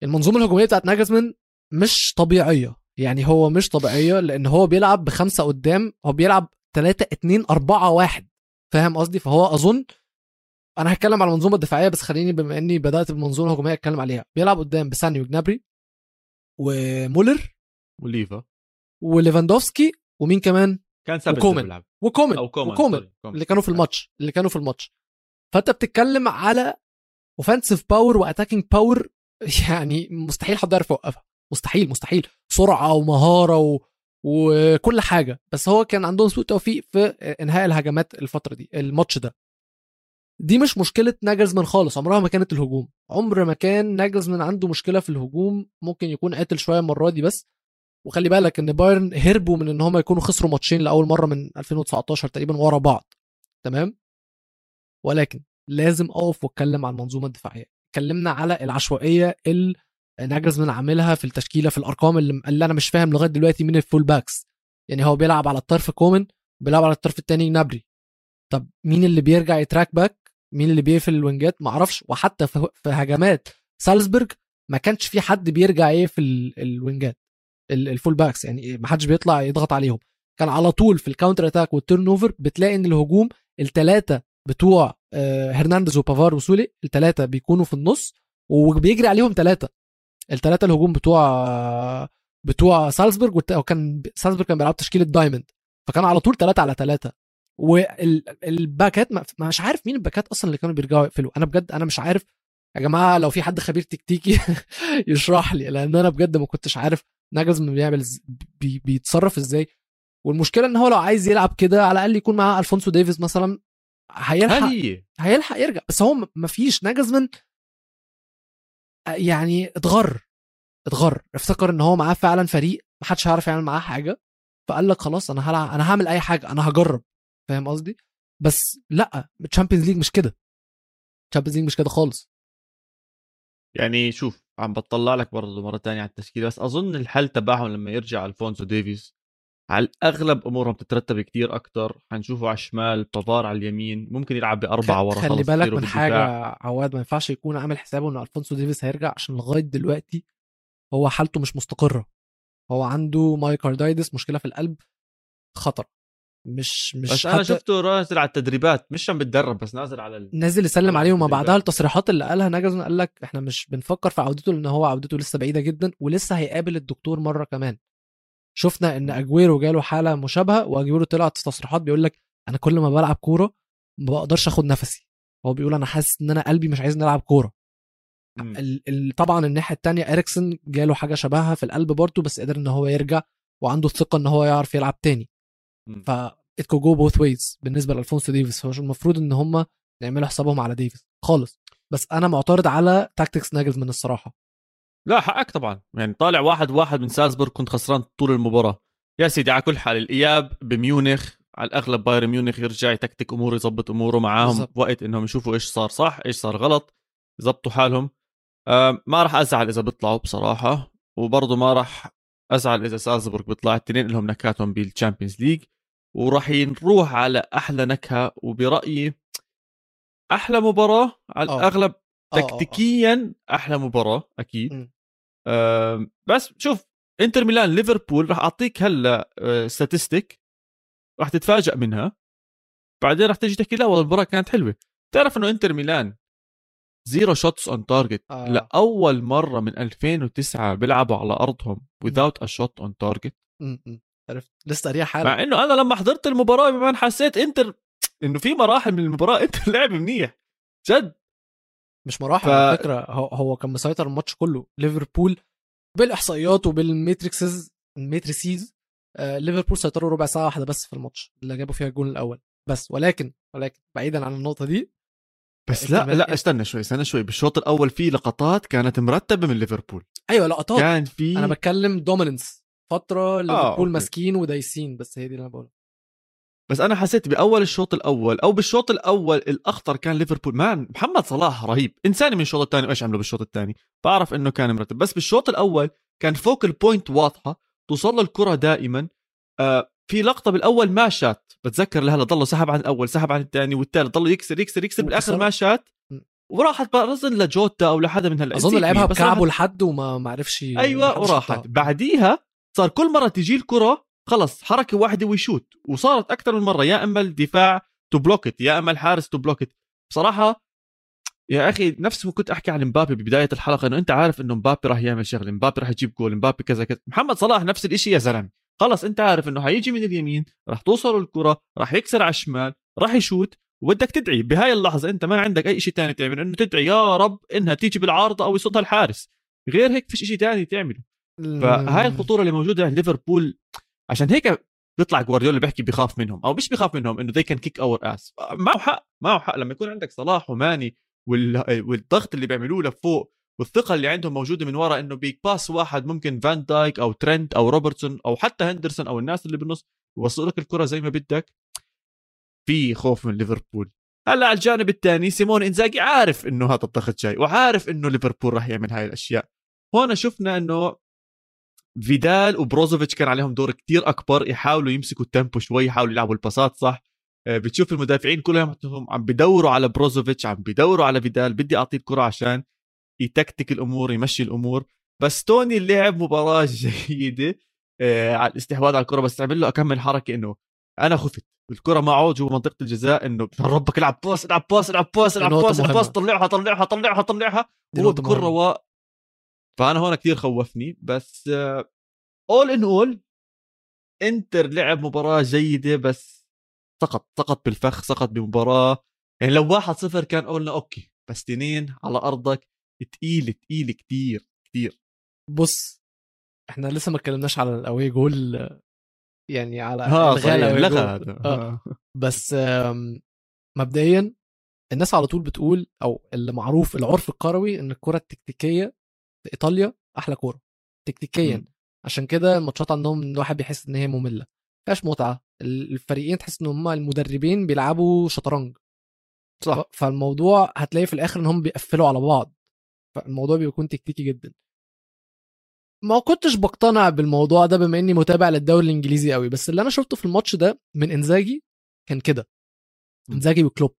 المنظومة الهجومية بتاعت ناجزمان مش طبيعية. يعني هو مش طبيعية لأن هو بيلعب بخمسة قدام هو بيلعب 3 2 4 1 فاهم قصدي؟ فهو أظن أنا هتكلم على المنظومة الدفاعية بس خليني بما إني بدأت بالمنظومه الهجوميه أتكلم عليها. بيلعب قدام بساني وجنابري ومولر وليفا. وليفاندوفسكي ومين كمان؟ كان وكومن وكومن أو كومن. وكومن اللي كانوا في الماتش اللي كانوا في الماتش. فأنت بتتكلم على offensive power و attacking power يعني مستحيل حد يعرف يوقفها. مستحيل مستحيل. سرعة ومهارة و... وكل حاجة. بس هو كان عندهم سوء توفيق في إنهاء الهجمات الفترة دي الماتش ده. دي مش مشكلة ناجلزمان خالص عمرها ما كانت الهجوم. عمر ما كان ناجلزمان عنده مشكلة في الهجوم ممكن يكون قاتل شوية المرة دي بس. وخلي بالك إن بايرن هربوا من إن هم يكونوا خسروا ماتشين لأول مرة من 2019 تقريبا ورا بعض. تمام؟ ولكن لازم أقف وأتكلم عن المنظومة الدفاعية. اتكلمنا على العشوائية اللي ناجلزمان عاملها في التشكيلة في الأرقام اللي, اللي أنا مش فاهم لغاية دلوقتي مين ال full backs يعني هو بيلعب على الطرف كومن بيلعب على الطرف الثاني نابري. طب مين اللي بيرجع ي track back مين اللي بيقفل ال wing ات؟ ما أعرفش وحتى في, هجمات سالزبرج ما كانش في حد بيرجع يقفل ال wing ات ال full backs يعني ما حدش بيطلع يضغط عليهم. كان على طول في ال counter attack وال turnover بتلاقي إن الهجوم الثلاثه بتوع هرنانديز وبافار وسولي الثلاثه بيكونوا في النص وبيجري عليهم ثلاثة الثلاثه الهجوم بتوع بتوع سالزبورج وكان سالزبورج كان بيلعب تشكيلة diamond. فكان على طول ثلاثة على ثلاثة وال back ات مش عارف مين ال back ات أصلا اللي كانوا بيرجعوا يقفلوا. أنا بجد أنا مش عارف. يا جماعة لو في حد خبير تكتيكي يشرح لي لأن أنا بجد ما كنتش عارف ناجلزمان بيعمل بي بيتصرف إزاي. والمشكلة إن هو لو عايز يلعب كده على الأقل يكون معاه ألفونسو ديفيز مثلا. هيلحق هيلحق يرجع. بس هو ما فيش ناجلزمان يعني اتغر. اتغر. افتكر ان هو معاه فعلا فريق ما حدش هيعرف يعمل معاه حاجة. فقال لك خلاص أنا هلعب أنا هعمل أي حاجة. أنا هجرب. فاهم قصدي؟ بس لأ الشامبيونز ليج مش كده. الشامبيونز ليج مش كده خالص. يعني شوف عم بطلع لك برضه مرة ثانية على التشكيلة. بس أظن الحل تبعهم لما يرجع ألفونسو ديفيز على الأغلب أمورهم تترتب كتير أكتر. حنشوفه على الشمال بافار على اليمين ممكن يلعب باربعه ورا خلي بالك من حاجة عواد ما ينفعش يكون عامل حسابه إن ألفونسو ديفيس هيرجع عشان لغاية دلوقتي هو حالته مش مستقرة. هو عنده مايكاردايدس مشكلة في القلب خطر. مش مش بس أنا شفته نازل على التدريبات مش عم بتدرب بس نازل على ال... نازل يسلم عليه وما بعدها التصريحات اللي قالها ناجلزمان قال لك إحنا مش بنفكر في عودته لأن هو عودته لسه بعيدة جدا ولسه هيقابل الدكتور مرة كمان. شفنا إن أجويرو جاله حالة مشابهة وأجويرو طلع في تصريحات بيقول لك أنا كل ما بلعب كورة ما بقدرش آخد نفسي. هو بيقول أنا حاسس إن أنا قلبي مش عايز نلعب كورة. طبعا الناحية الثانية إريكسن جاله حاجة شبهها في القلب برضه بس قدر إن هو يرجع وعنده الثقة إن هو يعرف يلعب تاني. ف it could go both ways بالنسبة لألفونسو ديفيس. هو المفروض إن هم يعملوا حسابهم على ديفيس. خالص. بس أنا معترض على tactics ناجلزمان الصراحة. لا حقك طبعا يعني طالع واحد واحد من سالزبورغ كنت خسران طول المباراة يا سيدي على كل حال الإياب بميونخ على الأغلب بايرن ميونخ يرجع يتكتك أموره يظبط أموره معاهم بالزبط. وقت إنهم يشوفوا إيش صار صح إيش صار غلط يظبطوا حالهم آه ما راح أزعل إذا بيطلعوا بصراحة وبرضه ما راح أزعل إذا سالزبورغ بيطلع الاثنين لهم نكاتهم بال Champions League وراح نروح على أحلى نكهة وبرأيي أحلى مباراة على أوه. الأغلب تكتيكيا أحلى مباراة أكيد. أه بس شوف إنتر ميلان ليفربول راح أعطيك هلأ statistic راح تتفاجئ منها. بعدين راح تيجي تحكي لا والله المباراة كانت حلوة. تعرف إنه إنتر ميلان zero shots on target لأول مرة من 2009 بيلعبوا على أرضهم without a shot on target. عرفت؟ لسه قاريها حالا مع إنه أنا لما حضرت المباراة بمان حسيت إنتر إنه في مراحل من المباراة إنتر لعب منيح. جد. مش مراحل ف... على فكرة. هو, هو كان مسيطر الماتش كله. ليفربول بالإحصائيات وبال metrics ال matrices آه ليفربول سيطروا ربع ساعة واحدة بس في الماتش اللي جابوا فيها الجول الأول. بس ولكن ولكن بعيدا عن النقطة دي بس لا لا استنى شوي استنى شوي. بالشوط الأول في لقطات كانت مرتبة من ليفربول. أيوه لقطات. كان في أنا بتكلم dominance فترة آه، ليفربول آه ماسكين ودايسين بس هي دي اللي أنا بقولها. بس أنا حسيت بأول الشوط الأول أو بالشوط الأول الأخطر كان ليفربول. man محمد صلاح رهيب. إنساني من الشوط الثاني. وإيش عملوا بالشوط الثاني؟ بعرف إنه كان مرتب. بس بالشوط الأول كان فوق ال point واضحة. توصل له الكرة دائما. آه في لقطة بالأول ما شات. بتذكر لهلا ضله سحب عن الأول سحب عن الثاني والثالث ضله يكسر يكسر يكسر. بالآخر ما شات. وراحت برزن لجوتا أو لحدا من هال أظن لعبها بكعبه لحد وما ما عرفش أيوه وراحت. بعديها صار كل مرة تجي الكرة خلص حركة واحدة ويشوت وصارت أكثر من مرة يا أما الدفاع to block it يا أما الحارس to block it بصراحة يا أخي نفس ما كنت أحكي عن مبابي ببداية الحلقة إنه أنت عارف إنه مبابي راح يعمل شغله مبابي راح يجيب جول مبابي كذا كذا. محمد صلاح نفس الشيء يا زلمة. خلص أنت عارف إنه حيجي من اليمين راح توصل الكرة راح يكسر على الشمال راح يشوت. وبدك تدعي بهاي اللحظة أنت ما عندك أي شيء ثاني تعمل إنه تدعي يا رب إنها تيجي بالعارضة أو يصدها الحارس. غير هيك فيش شيء ثاني تعمله. فهاي الخطورة اللي موجودة عند ليفربول عشان هيك بيطلع جوارديولا بيحكي بخاف منهم أو مش بخاف منهم إنه they can kick our ass. معه حق معه حق. لما يكون عندك صلاح وماني والضغط اللي بيعملوه لفوق والثقة اللي عندهم موجودة من ورا إنه back pass واحد ممكن فان دايك أو ترنت أو روبرتسون أو حتى هندرسون أو الناس اللي بالنص يوصلوا لك الكرة زي ما بدك. في خوف من ليفربول. هلأ على الجانب الثاني سيمون إنزاجي عارف إنه هذا الضغط جاي وعارف إنه ليفربول راح يعمل هاي الأشياء. هون شفنا إنه فيدال وبروزوفيتش كان عليهم دور كتير أكبر يحاولوا يمسكوا ال tempo شوي يحاولوا يلعبوا الباسات صح. آه، بتشوف المدافعين كلهم عم بدوروا على بروزوفيتش عم بدوروا على فيدال بدي أعطيه الكرة عشان يتكتك الأمور يمشي الأمور. باستوني لعب مباراة جيدة آه، على الاستحواذ على الكرة بس عمل له أكمل حركة إنه أنا خفت. الكرة معه جوا منطقة الجزاء إنه ربك العب pass العب pass العب pass العب pass طلعها طلعها طلعها طلعها. هو بكل رواق فأنا هون كثير خوفني بس all in all إنتر لعب مباراة جيدة بس سقط سقط بالفخ سقط بمباراة. يعني لو واحد صفر كان قلنا okay بس تنين على أرضك تقيل تقيل كثير كثير بص إحنا لسه ما اتكلمناش على ال away goal يعني على آه لغى آه. بس مبدئيا الناس على طول بتقول أو اللي معروف العرف الكروي إن الكرة التكتيكية إيطاليا أحلى كورة تكتيكيا. م. عشان كده الماتشات عندهم الواحد بيحس إن هي مملة فيهاش متعة. الفريقين تحس إن هم المدربين بيلعبوا شطرنج. صح. فالموضوع هتلاقي في الآخر إن هم بيقفلوا على بعض فالموضوع بيكون تكتيكي جدا. ما كنتش بقتنع بالموضوع ده بما إني متابع للدوري الإنجليزي قوي بس اللي أنا شفته في الماتش ده من إنزاجي كان كده. إنزاجي وكلوب.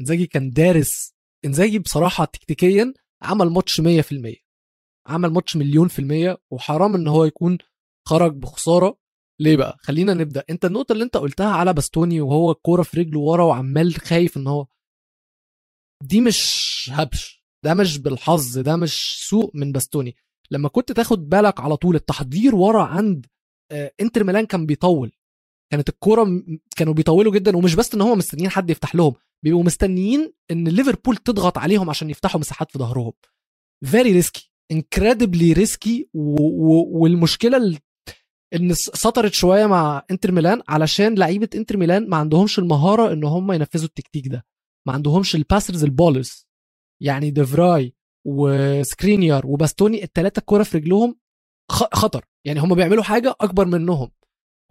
إنزاجي كان دارس. إنزاجي بصراحة تكتيكيا عمل ماتش 100% عمل ماتش مليون في المية وحرام إن هو يكون خرج بخسارة. ليه بقى؟ خلينا نبدأ. أنت النقطة اللي أنت قلتها على باستوني وهو الكورة في رجله ورا وعمال خايف إن هو دي مش هبش. ده مش بالحظ ده مش سوء من باستوني. لما كنت تاخد بالك على طول التحضير ورا عند آه، إنتر ميلان كان بيطول. كانت الكورة كانوا بيطولوا جدا ومش بس إن هم مستنيين حد يفتح لهم بيبقوا مستنيين إن ليفربول تضغط عليهم عشان يفتحوا مساحات في ظهرهم. very risky incredibly risky والمشكلة إن سترت شوية مع إنتر ميلان علشان لعيبة إنتر ميلان ما عندهمش المهارة إن هم ينفذوا التكتيك ده. ما عندهمش ال passers ال ballers يعني ديفراي وسكرينيار وباستوني الثلاثه الكورة في رجلهم خطر. يعني هم بيعملوا حاجة أكبر منهم.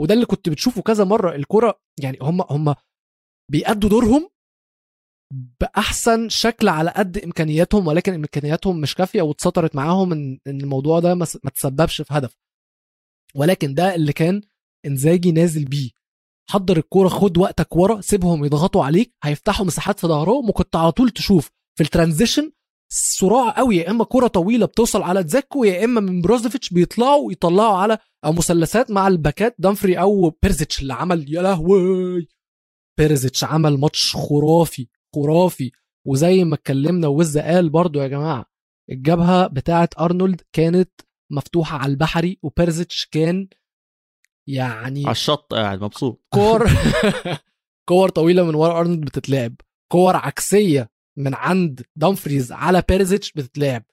وده اللي كنت بتشوفه كذا مرة. الكورة يعني هم هم بيأدوا دورهم بأحسن شكل على قد إمكانياتهم ولكن إمكانياتهم مش كافية واتسترت معاهم إن الموضوع ده ما تسببش في هدف. ولكن ده اللي كان إنزاجي نازل بيه. حضر الكورة خد وقتك ورا سيبهم يضغطوا عليك هيفتحوا مساحات في ظهرهم وكنت على طول تشوف في ال transition صراع قوي يا إما كره طويلة بتوصل على دزيكو يا إما من بروزوفيتش بيطلعوا ويطلعوا على أو مثلثات مع الباكات دامفريز أو بيرزيتش اللي عمل يا لهوي! بيرزيتش عمل ماتش خرافي. خرافي. وزي ما اتكلمنا ووز قال برضو يا جماعة الجبهة بتاعه أرنولد كانت مفتوحة على البحري وبيرزيتش كان يعني على الشط قاعد مبسوط. كور كور طويلة من ورا أرنولد بتتلعب. كور عكسية من عند دامفريز على بيرزيتش بتتلعب.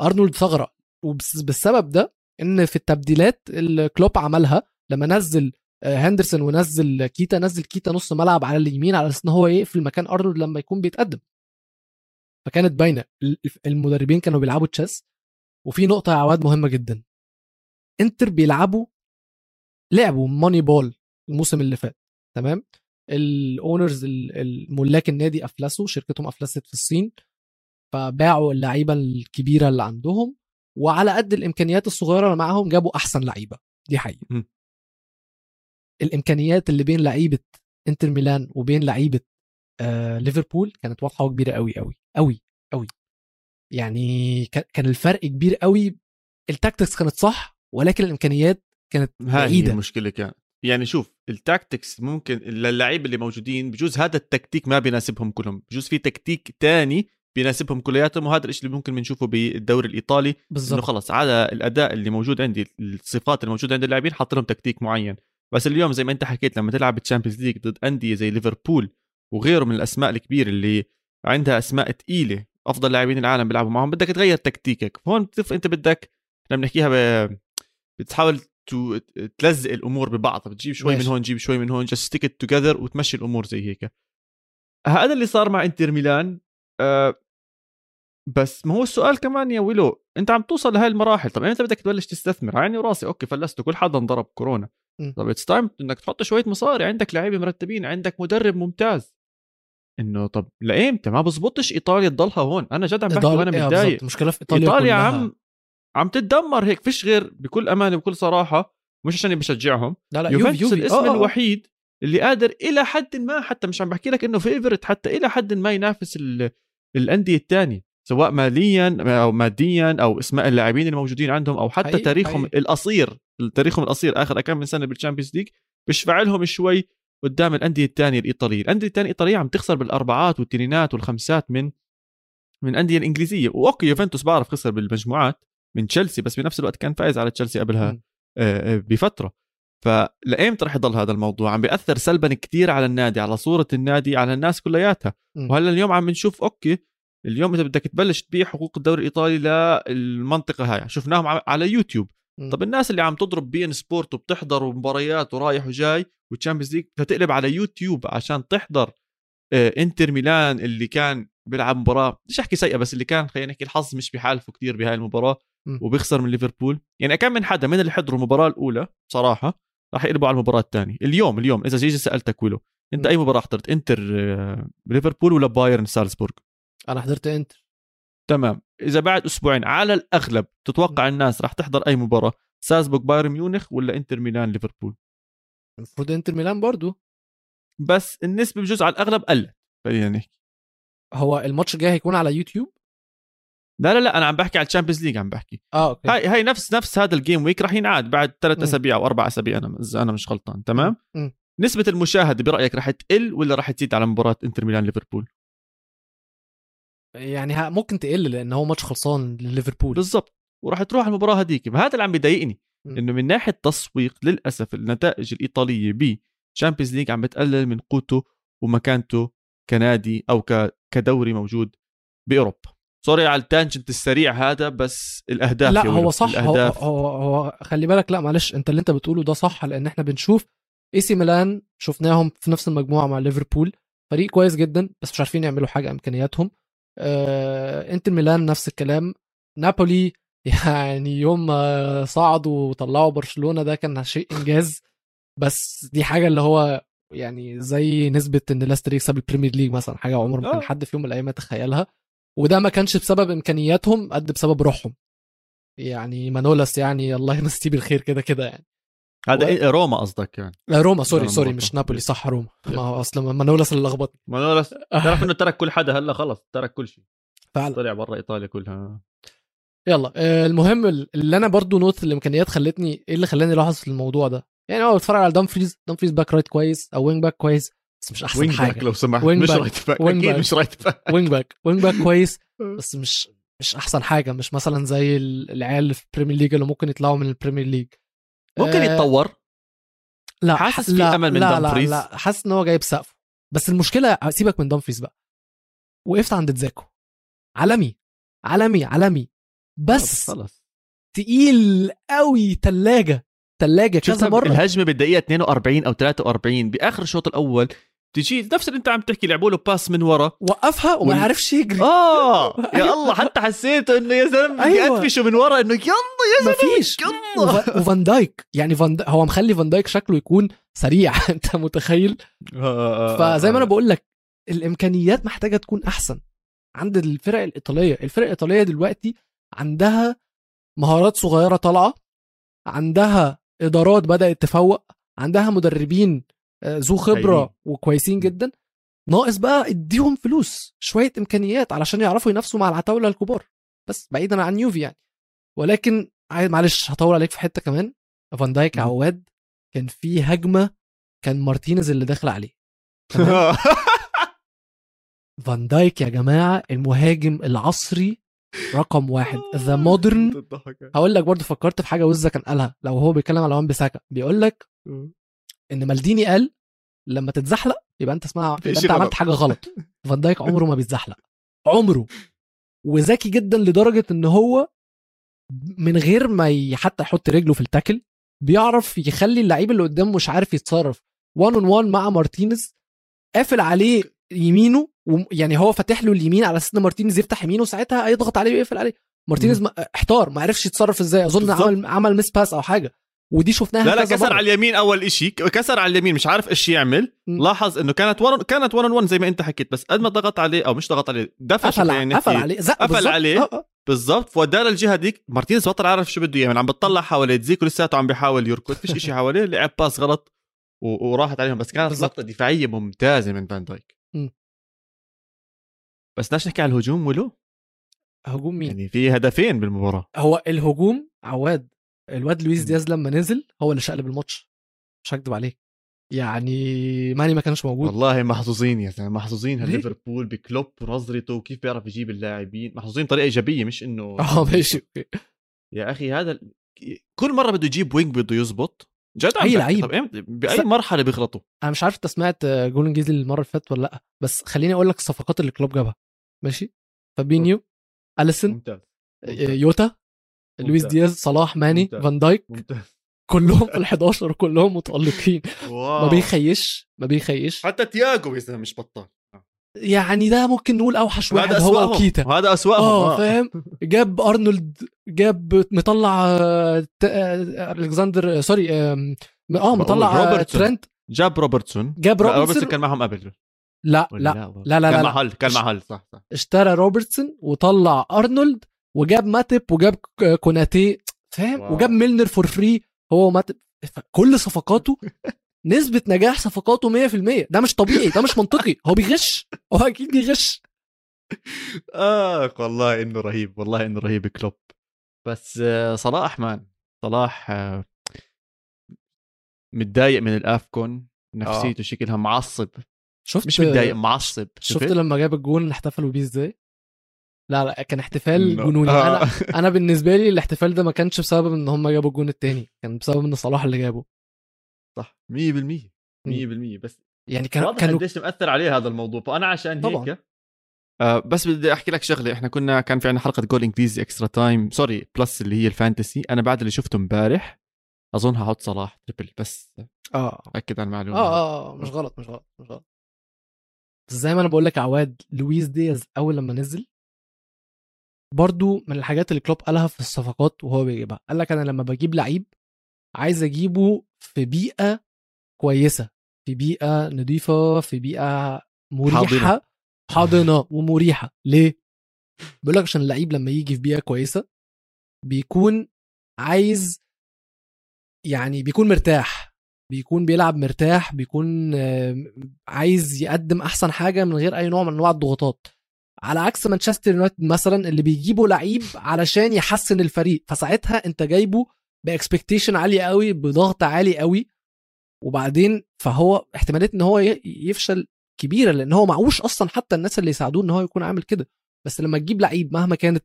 أرنولد ثغرة. وبالسبب ده إن في التبديلات اللي كلوب عملها لما نزل هندرسون ونزل كيتا نزل كيتا نص ملعب على اليمين على أساس إن هو يقفل مكان أرنولد لما يكون بيتقدم. فكانت باينة. المدربين كانوا بيلعبوا chase وفي نقطة يا عواد مهمة جدا. إنتر بيلعبوا لعبوا ماني بول الموسم اللي فات تمام؟ ال owners الملاك النادي أفلسوا شركتهم أفلست في الصين فباعوا اللعيبة الكبيرة اللي عندهم وعلى قد الإمكانيات الصغيرة اللي معاهم جابوا أحسن لعيبة. دي حقيقة. الإمكانيات اللي بين لعيبة إنتر ميلان وبين لعيبة آه ليفربول كانت واضحة وكبيرة قوي قوي قوي قوي يعني كان الفرق كبير قوي ال tactics كانت صح ولكن الإمكانيات كانت بعيدة. المشكلة كانت يعني شوف ال tactics ممكن اللعيبه اللي موجودين بجوز هذا التكتيك ما بيناسبهم كلهم. بجوز في تكتيك تاني بيناسبهم كلياتهم وهذا الشيء اللي ممكن بنشوفه بالدوري الإيطالي بالضبط. انه خلص على الأداء اللي موجود عندي الصفات الموجوده عند اللاعبين حاط لهم تكتيك معين. بس اليوم زي ما انت حكيت لما تلعب ال Champions League ضد أندية زي ليفربول وغيره من الأسماء الكبيرة اللي عندها أسماء ثقيله أفضل لاعبين العالم بيلعبوا معهم بدك تغير تكتيكك هون أنت بدك إحنا بنحكيها ب... بتحاول تلزق الأمور ببعض بتجيب شوي ماشي. من هون تجيب شوي من هون just stick together وتمشي الأمور زي هيك هذا اللي صار مع إنتر ميلان أه بس ما هو السؤال كمان يا ويلو أنت عم توصل لهي المراحل طب انت بدك تبلش تستثمر عيني وراسي okay فلستوا كل حدا انضرب كورونا. طب it's time إنك تحط شوية مصاري. عندك لعيبة مرتبين عندك مدرب ممتاز. إنه طب لايمتى ما بزبطش إيطاليا تضلها هون. أنا جد عم بحكي وأنا إيه، متضايق. المشكلة في إيطاليا إيطاليا عم عم تتدمر هيك. فيش غير بكل امانه وبكل صراحة. مش عشان بشجعهم. لا لا يوفنتوس يوفي. الاسم أوه. الوحيد اللي قادر إلى حد ما حتى مش عم بحكي لك إنه favorite حتى إلى حد ما ينافس الأندية الثانية سواء ماليا أو ماديا أو إسماء اللاعبين الموجودين عندهم أو حتى حقيقي. تاريخهم حقيقي. القصير تاريخهم القصير آخر كم من سنة بال Champions League بيشفع لهم شوي قدام الأندية الثانية الإيطالية، الأندية الثانية الإيطالية عم تخسر بالأربعات والتنينات والخمسات من من الأندية الإنجليزية، و okay يوفنتوس بعرف خسر بالمجموعات من تشيلسي بس بنفس الوقت كان فايز على تشيلسي قبلها آه، آه، بفترة. فلايمتى رح يضل هذا الموضوع؟ عم بيأثر سلبا كثير على النادي على صورة النادي على الناس كلياتها. وهلأ اليوم عم نشوف okay اليوم إذا بدك تبلش تبيع حقوق الدوري الإيطالي للمنطقة هاي. شفناهم على يوتيوب. طب الناس اللي عم تضرب بي إن سبورت وبتحضر مباريات ورايح وجاي و Champions League فتقلب على يوتيوب عشان تحضر آه، إنتر ميلان اللي كان بيلعب مباراة. مش أحكي سيئة بس اللي كان خلينا نحكي الحظ مش بحالفه كثير بهاي المباراة وبيخسر من ليفربول. يعني كم من حدا من اللي حضروا المباراة الأولى صراحة راح يقلبوا على المباراة الثانية. اليوم اليوم إذا بيجي بسألك ويلو أنت أي مباراة حضرت؟ إنتر آه، ليفربول ولا بايرن سالزبورغ؟ أنا حضرت إنتر. تمام. إذا بعد أسبوعين على الأغلب تتوقع الناس راح تحضر أي مباراة سالزبورغ بايرن ميونخ ولا إنتر ميلان ليفربول؟ المفروض إنتر ميلان برضو. بس النسبة بجوز على الأغلب قلت خلينا نحكي. هو الماتش الجاي هيكون على يوتيوب؟ لا لا لا أنا عم بحكي على ال Champions League عم بحكي. آه okay. هاي هاي نفس نفس هذا ال game week راح ينعاد بعد ثلاث. أسابيع أو أربع أسابيع أنا أنا مش غلطان تمام؟ م. نسبة المشاهدة برأيك راح تقل ولا راح تزيد على مباراة إنتر ميلان ليفربول؟ يعني ها- ممكن تقل لأن هو ماتش خلصان لليفربول. بالضبط. وراح تروح المباراة هذيك. فهذا اللي عم بيضايقني. إنه من ناحية تسويق للأسف النتائج الإيطالية ب Champions League عم بتقلل من قوته ومكانته كنادي أو ك... كدوري موجود بأوروبا. sorry على ال tangent السريع هذا بس الأهداف لا هو صح. هو, الأهداف. هو هو خلي بالك لا معلش أنت اللي أنت بتقوله ده صح لأن إحنا بنشوف اي سي ميلان شفناهم في نفس المجموعة مع ليفربول. فريق كويس جدا بس مش عارفين يعملوا حاجة إمكانياتهم. انتر ميلان نفس الكلام. نابولي يعني يوم ما صعدوا وطلعوا برشلونة ده كان شيء إنجاز. بس دي حاجة اللي هو يعني زي نسبة إن ليستر يكسب ال Premier League مثلا حاجة عمر ما كان آه. حد في يوم من الأيام يتخيلها. وده ما كانش بسبب إمكانياتهم قد بسبب روحهم. يعني مانولاس يعني الله يمسيه بالخير كده كده يعني. هذا و- إيه؟ روما قصدك يعني. روما sorry sorry. مش نابولي صح روما. ما هو أصلا مانولاس اللي لخبطني مانولاس تعرف إنه ترك كل حدا هلا خلص ترك كل شيء. فعلا. طلع برا إيطاليا كلها. يلا آه، المهم اللي أنا برضو note الإمكانيات خلتني إيه اللي خلاني الاحظ في الموضوع ده؟ يعني هو بتفرج على دامفريز دامفريز back right كويس أو wing back كويس بس مش أحسن wing حاجة. back لو سمحت. wing مش. right back wing back. مش right back wing back wing back كويس بس مش مش أحسن حاجة. مش مثلا زي ال- العيال في ال Premier League اللي ممكن يطلعوا من ال Premier League ممكن آه، يتطور؟ لا حاسس في لا أمل من لا دامفريز؟ لا لا حاسس إن هو جايب سقفه. بس المشكلة سيبك من دامفريز بقى. وقفت عند دزيكو. عالمي عالمي عالمي. بس خلص تقيل قوي تلاجة تلاجة. كذا مرة. الهجمة بالدقيقة 42 أو 43 بآخر الشوط الأول تجي نفس اللي انت عم تحكي لعبوا له pass من ورا. وقفها وما وال- عرفش يجري. آه! يا الله حتى حسيت إنه يا زلمة بدي أيوة. أدفشه من ورا إنه يلا مفيش. يلا. وف- وفان دايك يعني فان. هو مخلي فان دايك شكله يكون سريع أنت متخيل؟ فزي ما أنا بقول لك الإمكانيات محتاجة تكون أحسن عند الفرق الإيطالية. الفرق الإيطالية دلوقتي عندها مهارات صغيرة طالعة عندها إدارات بدأت تفوق عندها مدربين آه، ذو خبرة. وكويسين جدا. ناقص بقى اديهم فلوس شوية إمكانيات علشان يعرفوا ينافسوا مع العتاولة الكبار. بس بعيدا عن يوفي يعني. ولكن عايز معلش هطول عليك في حتة كمان. فان دايك. عواد كان في هجمة كان مارتينيز اللي داخل عليه؟ فان دايك يا جماعة المهاجم العصري رقم واحد. the modern هقول لك برضه فكرت في حاجة وزة كان قالها لو هو بيتكلم على وان بيساكا. بيقول لك إن مالديني قال لما تتزحلق يبقى أنت اسمها يبقى أنت عملت. حاجة غلط. فان دايك عمره ما بيتزحلق. عمره. وذكي جدا لدرجة إن هو من غير ما حتى يحط رجله في ال tackle بيعرف يخلي اللعيب اللي قدامه مش عارف يتصرف. 1 on 1 مع مارتينيز قافل عليه يمينه يعني هو فاتح له اليمين على أساس إن مارتينيز يفتح يمينه ساعتها هيضغط عليه ويقفل عليه. مارتينيز ما- احتار ما عرفش يتصرف إزاي. أظن. عمل عمل miss pass أو حاجة. ودي شفناها لا لا كسر. على اليمين أول إشي كسر على اليمين مش عارف إيش يعمل م. لاحظ إنه كانت one كانت 1 1 زي ما أنت حكيت بس قد ما ضغط عليه أو مش ضغط عليه دفش قفل يعني قفل. عليه زق قفل. عليه. آه، آه. بالضبط فوداه للجهه ديك مارتينيز بطل عارف شو بده يعمل عم بتطلع حواليه تزيكو لساته عم بيحاول يركض فيش إشي حواليه لعب pass غلط و... وراحت عليهم بس كانت. لقطه دفاعية ممتازة من فان دايك م. بس بدناش نحكي على الهجوم ولو هجوم مين يعني في هدفين بالمباراة هو الهجوم عواد الواد لويس دياز لما نزل هو اللي شقلب الماتش. مش هكدب عليك. يعني ماني ما كانش موجود. والله محظوظين يا زلمه محظوظين ليه؟ ليفربول بكلوب ونظرته وكيف بيعرف يجيب اللاعبين. محظوظين طريقه إيجابية مش إنه آه ماشي. يا أخي هذا كل مرة بده يجيب wing بده يزبط. جد بحكي. لعيب. بأي س- مرحلة بيغلطوا؟ أنا مش عارف أنت سمعت جول انجليزي المرة اللي فاتت ولا لأ بس خليني أقول لك الصفقات اللي كلوب جابها. ماشي؟ فابينيو اليسون ممتاز. يوتا لويس. دياز صلاح ماني ممتاز. فان دايك ممتاز. كلهم في ال11 وكلهم متألقين. ما واو بيخيبش ما بيخيبش. حتى تياجو يا زلمه مش بطال يعني ده ممكن نقول أوحش واحد هذا هو وكيتا. هذا أسوأهم آه فاهم؟ جاب أرنولد جاب مطلع آه، ت- آه، الكسندر آه، sorry آه مطلع آه، روبرتسون. ترنت. جاب روبرتسون. جاب لا، روبرتسون. روبرتسون كان معهم قبل. لا لا والله. لا لا كان لا, مع لا. هل كان مع هل صح صح. اشترى روبرتسون وطلع أرنولد وجاب ماتب وجاب كوناتي فاهم. وجاب ميلنر for free هو ماتب كل صفقاته نسبة نجاح صفقاته 100% ده مش طبيعي ده مش منطقي. هو بيغش هو أكيد بيغش. اخ والله إنه رهيب والله إنه رهيب كلوب. بس آه، صلاح مان. صلاح آه، متضايق من الأفكون نفسيته آه. شكلها معصب. شفت مش متضايق معصب شفت, شفت لما جاب الجون احتفلوا بيه إزاي؟ لا لا كان احتفال جنوني. آه. أنا أنا بالنسبة لي الاحتفال ده ما كانش بسبب إن هم جابوا الجون التاني كان بسبب إن صلاح اللي جابه. صح 100% 100% بس يعني كان كان قديش مأثر عليه هذا الموضوع. فأنا عشان طبعا. هيك آه بس بدي أحكي لك شغلة. إحنا كنا كان في عندنا حلقة جول انجليزي extra time sorry plus اللي هي ال fantasy. أنا بعد اللي شفته امبارح أظن هحط صلاح triple بس آه. أكد على المعلومة. آه آه, آه مش غلط مش غلط مش غلط. زي ما أنا بقول لك عواد لويس دياز أول لما نزل برضو من الحاجات اللي كلوب قالها في الصفقات وهو بيجيبها. قال لك أنا لما بجيب لعيب عايز أجيبه في بيئة كويسة في بيئة نظيفه في بيئة مريحة. حاضنة. ومريحة. ليه؟ بيقول لك عشان اللعيب لما يجي في بيئة كويسة بيكون عايز يعني بيكون مرتاح بيكون بيلعب مرتاح بيكون عايز يقدم أحسن حاجة من غير أي نوع من أنواع الضغوطات. على عكس مانشستر يونايتد مثلا اللي بيجيبوا لعيب علشان يحسن الفريق. فساعتها انت جايبه ب expectation عالية قوي بضغط عالي قوي. وبعدين فهو احتمالية إن هو يفشل كبيرة لأن هو معوش أصلا حتى الناس اللي يساعدوه إن هو يكون عامل كده. بس لما تجيب لعيب مهما كانت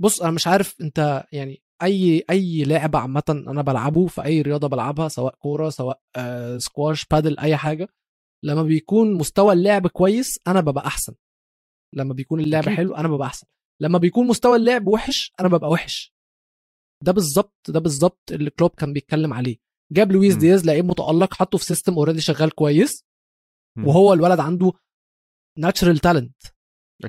بص أنا مش عارف أنت يعني أي أي لعبه عامة أنا بلعبه في أي رياضة بلعبها سواء كورة سواء آه سكواش بادل أي حاجة لما بيكون مستوى اللعب كويس أنا ببقى أحسن. لما بيكون اللعب. حلو أنا ببقى أحسن. لما بيكون مستوى اللعب وحش أنا ببقى وحش. ده بالظبط ده بالظبط اللي كلوب كان بيتكلم عليه. جاب لويس م. دياز لعيب متألق حطه في system already شغال كويس م. وهو الولد عنده natural talent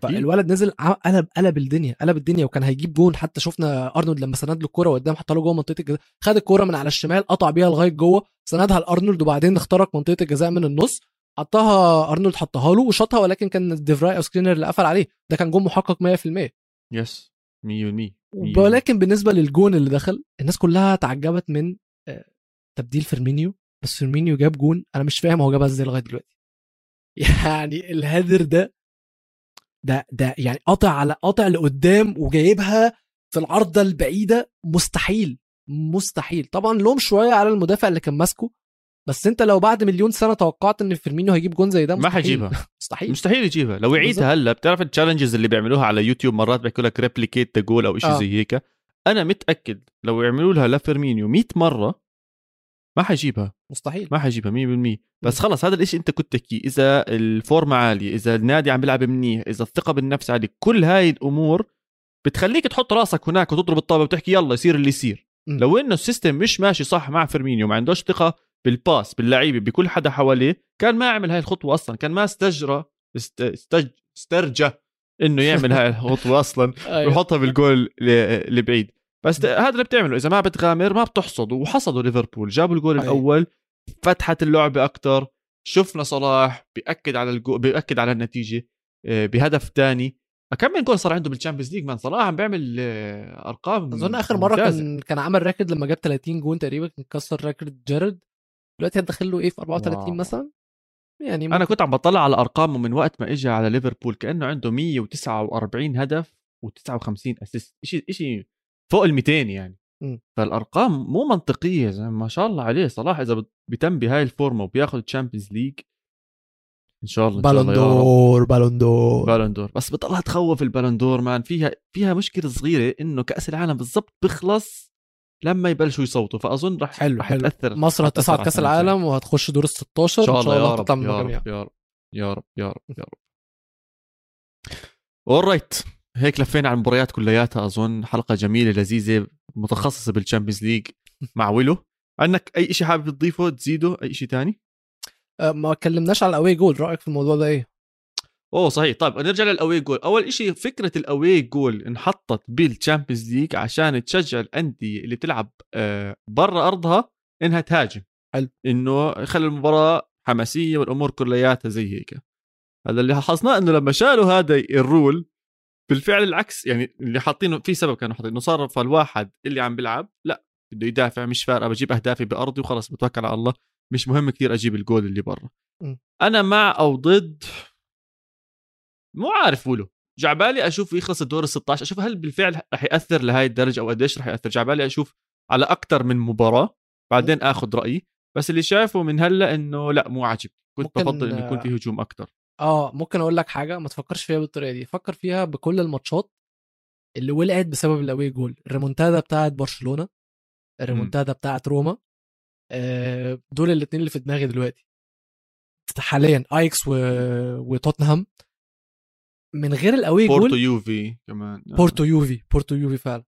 فالولد نزل قلب قلب الدنيا قلب الدنيا وكان هيجيب جون. حتى شفنا أرنولد لما سند له الكورة قدام حط له جوه منطقة الجزاء خد الكورة من على الشمال قطع بيها لغاية جوه سندها لأرنولد وبعدين اخترق منطقة الجزاء من النص. حطها أرنولد حطها له وشاطها ولكن كان ديفراي أو سكرينيار اللي قفل عليه. ده كان جون محقق 100% yes 100% ولكن بالنسبة للجون اللي دخل الناس كلها تعجبت من آه، تبديل فيرمينيو. بس فيرمينيو جاب جون أنا مش فاهم هو جابها إزاي لغاية دلوقتي. يعني الهدر ده ده ده يعني قاطع على قاطع لقدام وجايبها في العارضة البعيدة مستحيل مستحيل. طبعا لوم شوية على المدافع اللي كان ماسكه بس انت لو بعد مليون سنة توقعت إن فيرمينيو هيجيب جون زي ده مستحيل. ما حيجيبها. مستحيل. مستحيل يجيبها. لو يعيدها هلا بتعرف ال challenges اللي بيعملوها على يوتيوب مرات بيحكوا لك replicate the goal أو شيء آه. زي هيك. أنا متأكد لو يعملوا لها لفيرمينيو 100 مرة ما حيجيبها. مستحيل. ما حيجيبها 100% بس خلص هذا الشيء أنت كنت تحكيه إذا الفورمة عالية إذا النادي عم بيلعب منيح إذا الثقة بالنفس عالية كل هاي الأمور بتخليك تحط راسك هناك وتضرب الطابة وتحكي يلا يصير اللي يصير. لو إنه ال system مش ماشي صح مع فيرمينيو ما عندوش ثقة بال pass باللعيبة بكل حدا حواليه كان ما عمل هاي الخطوة أصلا كان ما استجرى استج... استرجى إنه يعمل هاي الخطوة أصلا أيوه. ويحطها بالجول اللي بعيد بس هذا اللي بتعمله إذا ما بتغامر ما بتحصد وحصدوا ليفربول جابوا الجول الأول فتحت اللعبة أكثر شفنا صلاح بيأكد على الجو بيأكد على النتيجة آه، بهدف ثاني كم من جول صار عنده بال Champions League man صلاح عم بيعمل آه، أرقام أظن آخر مرة ممتازة. كان كان عمل record لما جاب 30 جون تقريبا كان كسر record جيرارد دلوقتي هتدخل له إيه في 34 واو. مثلا يعني ممكن. أنا كنت عم بطلع على ارقامه من وقت ما اجى على ليفربول كأنه عنده 149 هدف و59 assist شيء شيء فوق ال 200 يعني م. فالأرقام مو منطقية زي ما شاء الله عليه صلاح إذا بيتم بهاي الفورمة وبياخذ Champions League إن شاء الله بالون دور بالون دور بالون دور بس بتضلها تخوف البالون دور man فيها فيها مشكلة صغيرة إنه كأس العالم بالضبط بيخلص لما يبلشوا يصوتوا فأظن رح حلو رح حلو. تاثر مصر هتصعد كأس العالم وهتخش دور ال 16 إن شاء الله, يا, رب يا, رب يا رب يا رب يا رب يا رب. alright هيك لفينا على المباريات كلياتها أظن حلقة جميلة لذيذة متخصصة بال Champions League مع ويلو. عندك أي شيء حابب تضيفه تزيده؟ أي شيء ثاني أه ما كلمناش على ال away goal رأيك في الموضوع ده إيه؟ أوه صحيح. طيب نرجع لل away goal. أول شيء فكرة ال away goal انحطت بال Champions League عشان تشجع الأندية اللي تلعب آه، برا أرضها إنها تهاجم. حلو. إنه يخلي المباراة حماسية والأمور كلياتها زي هيك. هذا اللي لاحظناه إنه لما شالوا هذا الرول بالفعل العكس. يعني اللي حاطينه في سبب كانوا حاطين إنه صار فالواحد اللي عم بيلعب لا بده يدافع مش فارقة بجيب أهدافي بأرضي وخلص بتوكل على الله. مش مهم كثير أجيب الجول اللي برا. أنا مع أو ضد مو عارف ولو. جعبالي أشوف يخلص الدور ال 16 أشوف هل بالفعل رح يأثر لهي الدرجة أو قديش رح يأثر. جعبالي أشوف على أكثر من مباراة بعدين آخذ رأيي. بس اللي شايفه من هلأ إنه لأ مو عاجب. كنت بفضل إنه يكون في هجوم أكثر آه ممكن أقول لك حاجة. ما تفكرش فيها بالطريقة دي. فكر فيها بكل الماتشات اللي ولعت بسبب ال away goal الريمونتادا بتاعت برشلونة الريمونتادا بتاعت روما آه، دول الاثنين اللي في دماغي دلوقتي. حاليا أياكس و... وتوتنهام. من غير ال away goal بورتو يوفي كمان. آه. بورتو يوفي بورتو يوفي فعلا.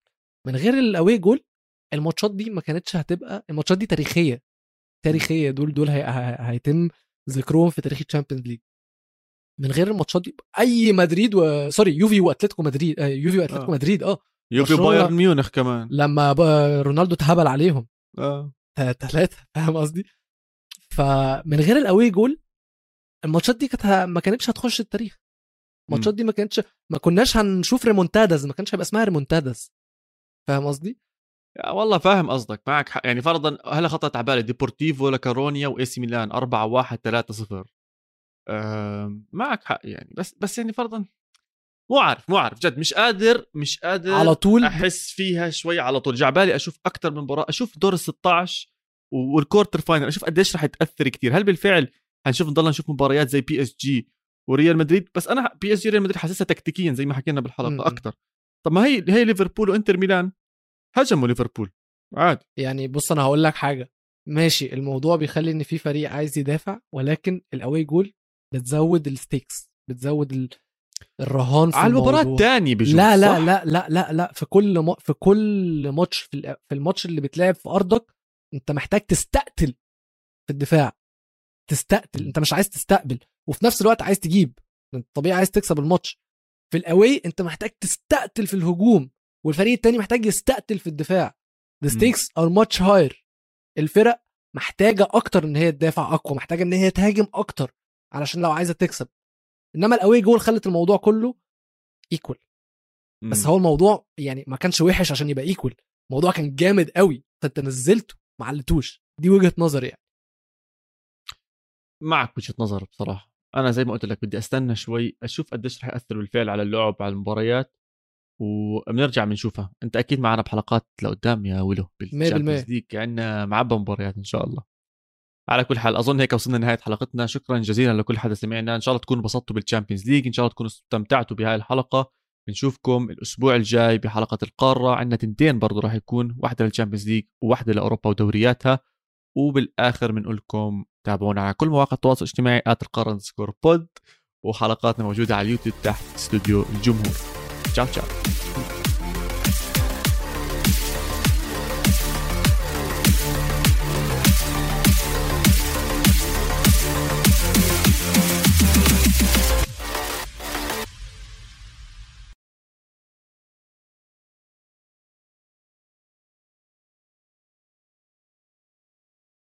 من غير ال away goal الماتشات دي ما كانتش هتبقى الماتشات دي تاريخية. تاريخية. دول دول هي... هيتم ذكرهم في تاريخ ال Champions League. من غير الماتشات دي أي مدريد و... sorry يوفي وأتلتيكو مدريد آه يوفي وأتلتيكو آه. مدريد آه. يوفي بايرن ميونخ كمان. لما رونالدو اتهبل عليهم. آه. ثلاثة فاهم قصدي؟ فمن غير ال away goal الماتشات دي كانت ما كانتش هتخش التاريخ. الماتشات دي ما كانتش ما كناش هنشوف remontadas ما كانش هيبقى اسمها remontadas فاهم قصدي؟ والله فاهم قصدك معك حق. يعني فرضا هلا خطت على بالي؟ ديبورتيفو لاكورونيا وإي سي ميلان 4 1 3 0 معك حق يعني. بس بس يعني فرضا مو عارف مو عارف. جد مش قادر مش قادر على طول؟ أحس فيها شوي على طول. جاي عبالي أشوف أكثر من مباراة أشوف دور ال 16 وال quarter final أشوف قديش رح تاثر كثير هل بالفعل حنشوف نضلنا نشوف مباريات زي بي إس جي وريال مدريد بس أنا بي اس جي ريال مدريد حاسسها تكتيكيا زي ما حكينا بالحلقة أكثر طب ما هي هي ليفربول وإنتر ميلان. هجموا ليفربول. عادي. يعني بص أنا هقول لك حاجة. ماشي الموضوع بيخلي إن في فريق عايز يدافع ولكن ال away goal بتزود ال stakes بتزود الرهان في على المباراة الثانية بجوز لا لا لا لا لا لا في كل م... في كل ماتش في, في الماتش اللي بتلعب في أرضك أنت محتاج تستقتل في الدفاع. تستقتل انت مش عايز تستقبل وفي نفس الوقت عايز تجيب. انت طبيعي عايز تكسب الماتش. في ال away انت محتاج تستقتل في الهجوم والفريق التاني محتاج يستقتل في الدفاع. The stakes are much higher. الفرق محتاجة أكتر إن هي تدافع أقوى محتاجة إن هي تهاجم أكتر علشان لو عايزة تكسب. إنما ال away goal خلت الموضوع كله equal بس هو الموضوع يعني ما كانش وحش عشان يبقى equal الموضوع كان جامد قوي فأنت نزلته ما علتوش دي وجهة نظري يعني. معك وجهة نظر بصراحة. أنا زي ما قلت لك بدي أستنى شوي أشوف قديش رح يأثر بالفعل على اللعب على المباريات وبنرجع بنشوفها أنت أكيد معنا بحلقات لقدام يا ويلو بال Champions League عندنا معبى مباريات إن شاء الله. على كل حال أظن هيك وصلنا لنهاية حلقتنا. شكرا جزيلا لكل حدا سمعنا. إن شاء الله تكونوا انبسطتوا بال Champions League إن شاء الله تكونوا استمتعتوا بهاي الحلقة. بنشوفكم الأسبوع الجاي بحلقة القارة. عندنا تنتين برضه راح يكون واحدة لل Champions League وواحدة لأوروبا ودورياتها. وبالآخر بنقول لكم تابعونا على كل مواقع التواصل الاجتماعي at القارة score pod وحلقاتنا موجودة على اليوتيوب تحت استوديو الجمهور. تشاو تشاو.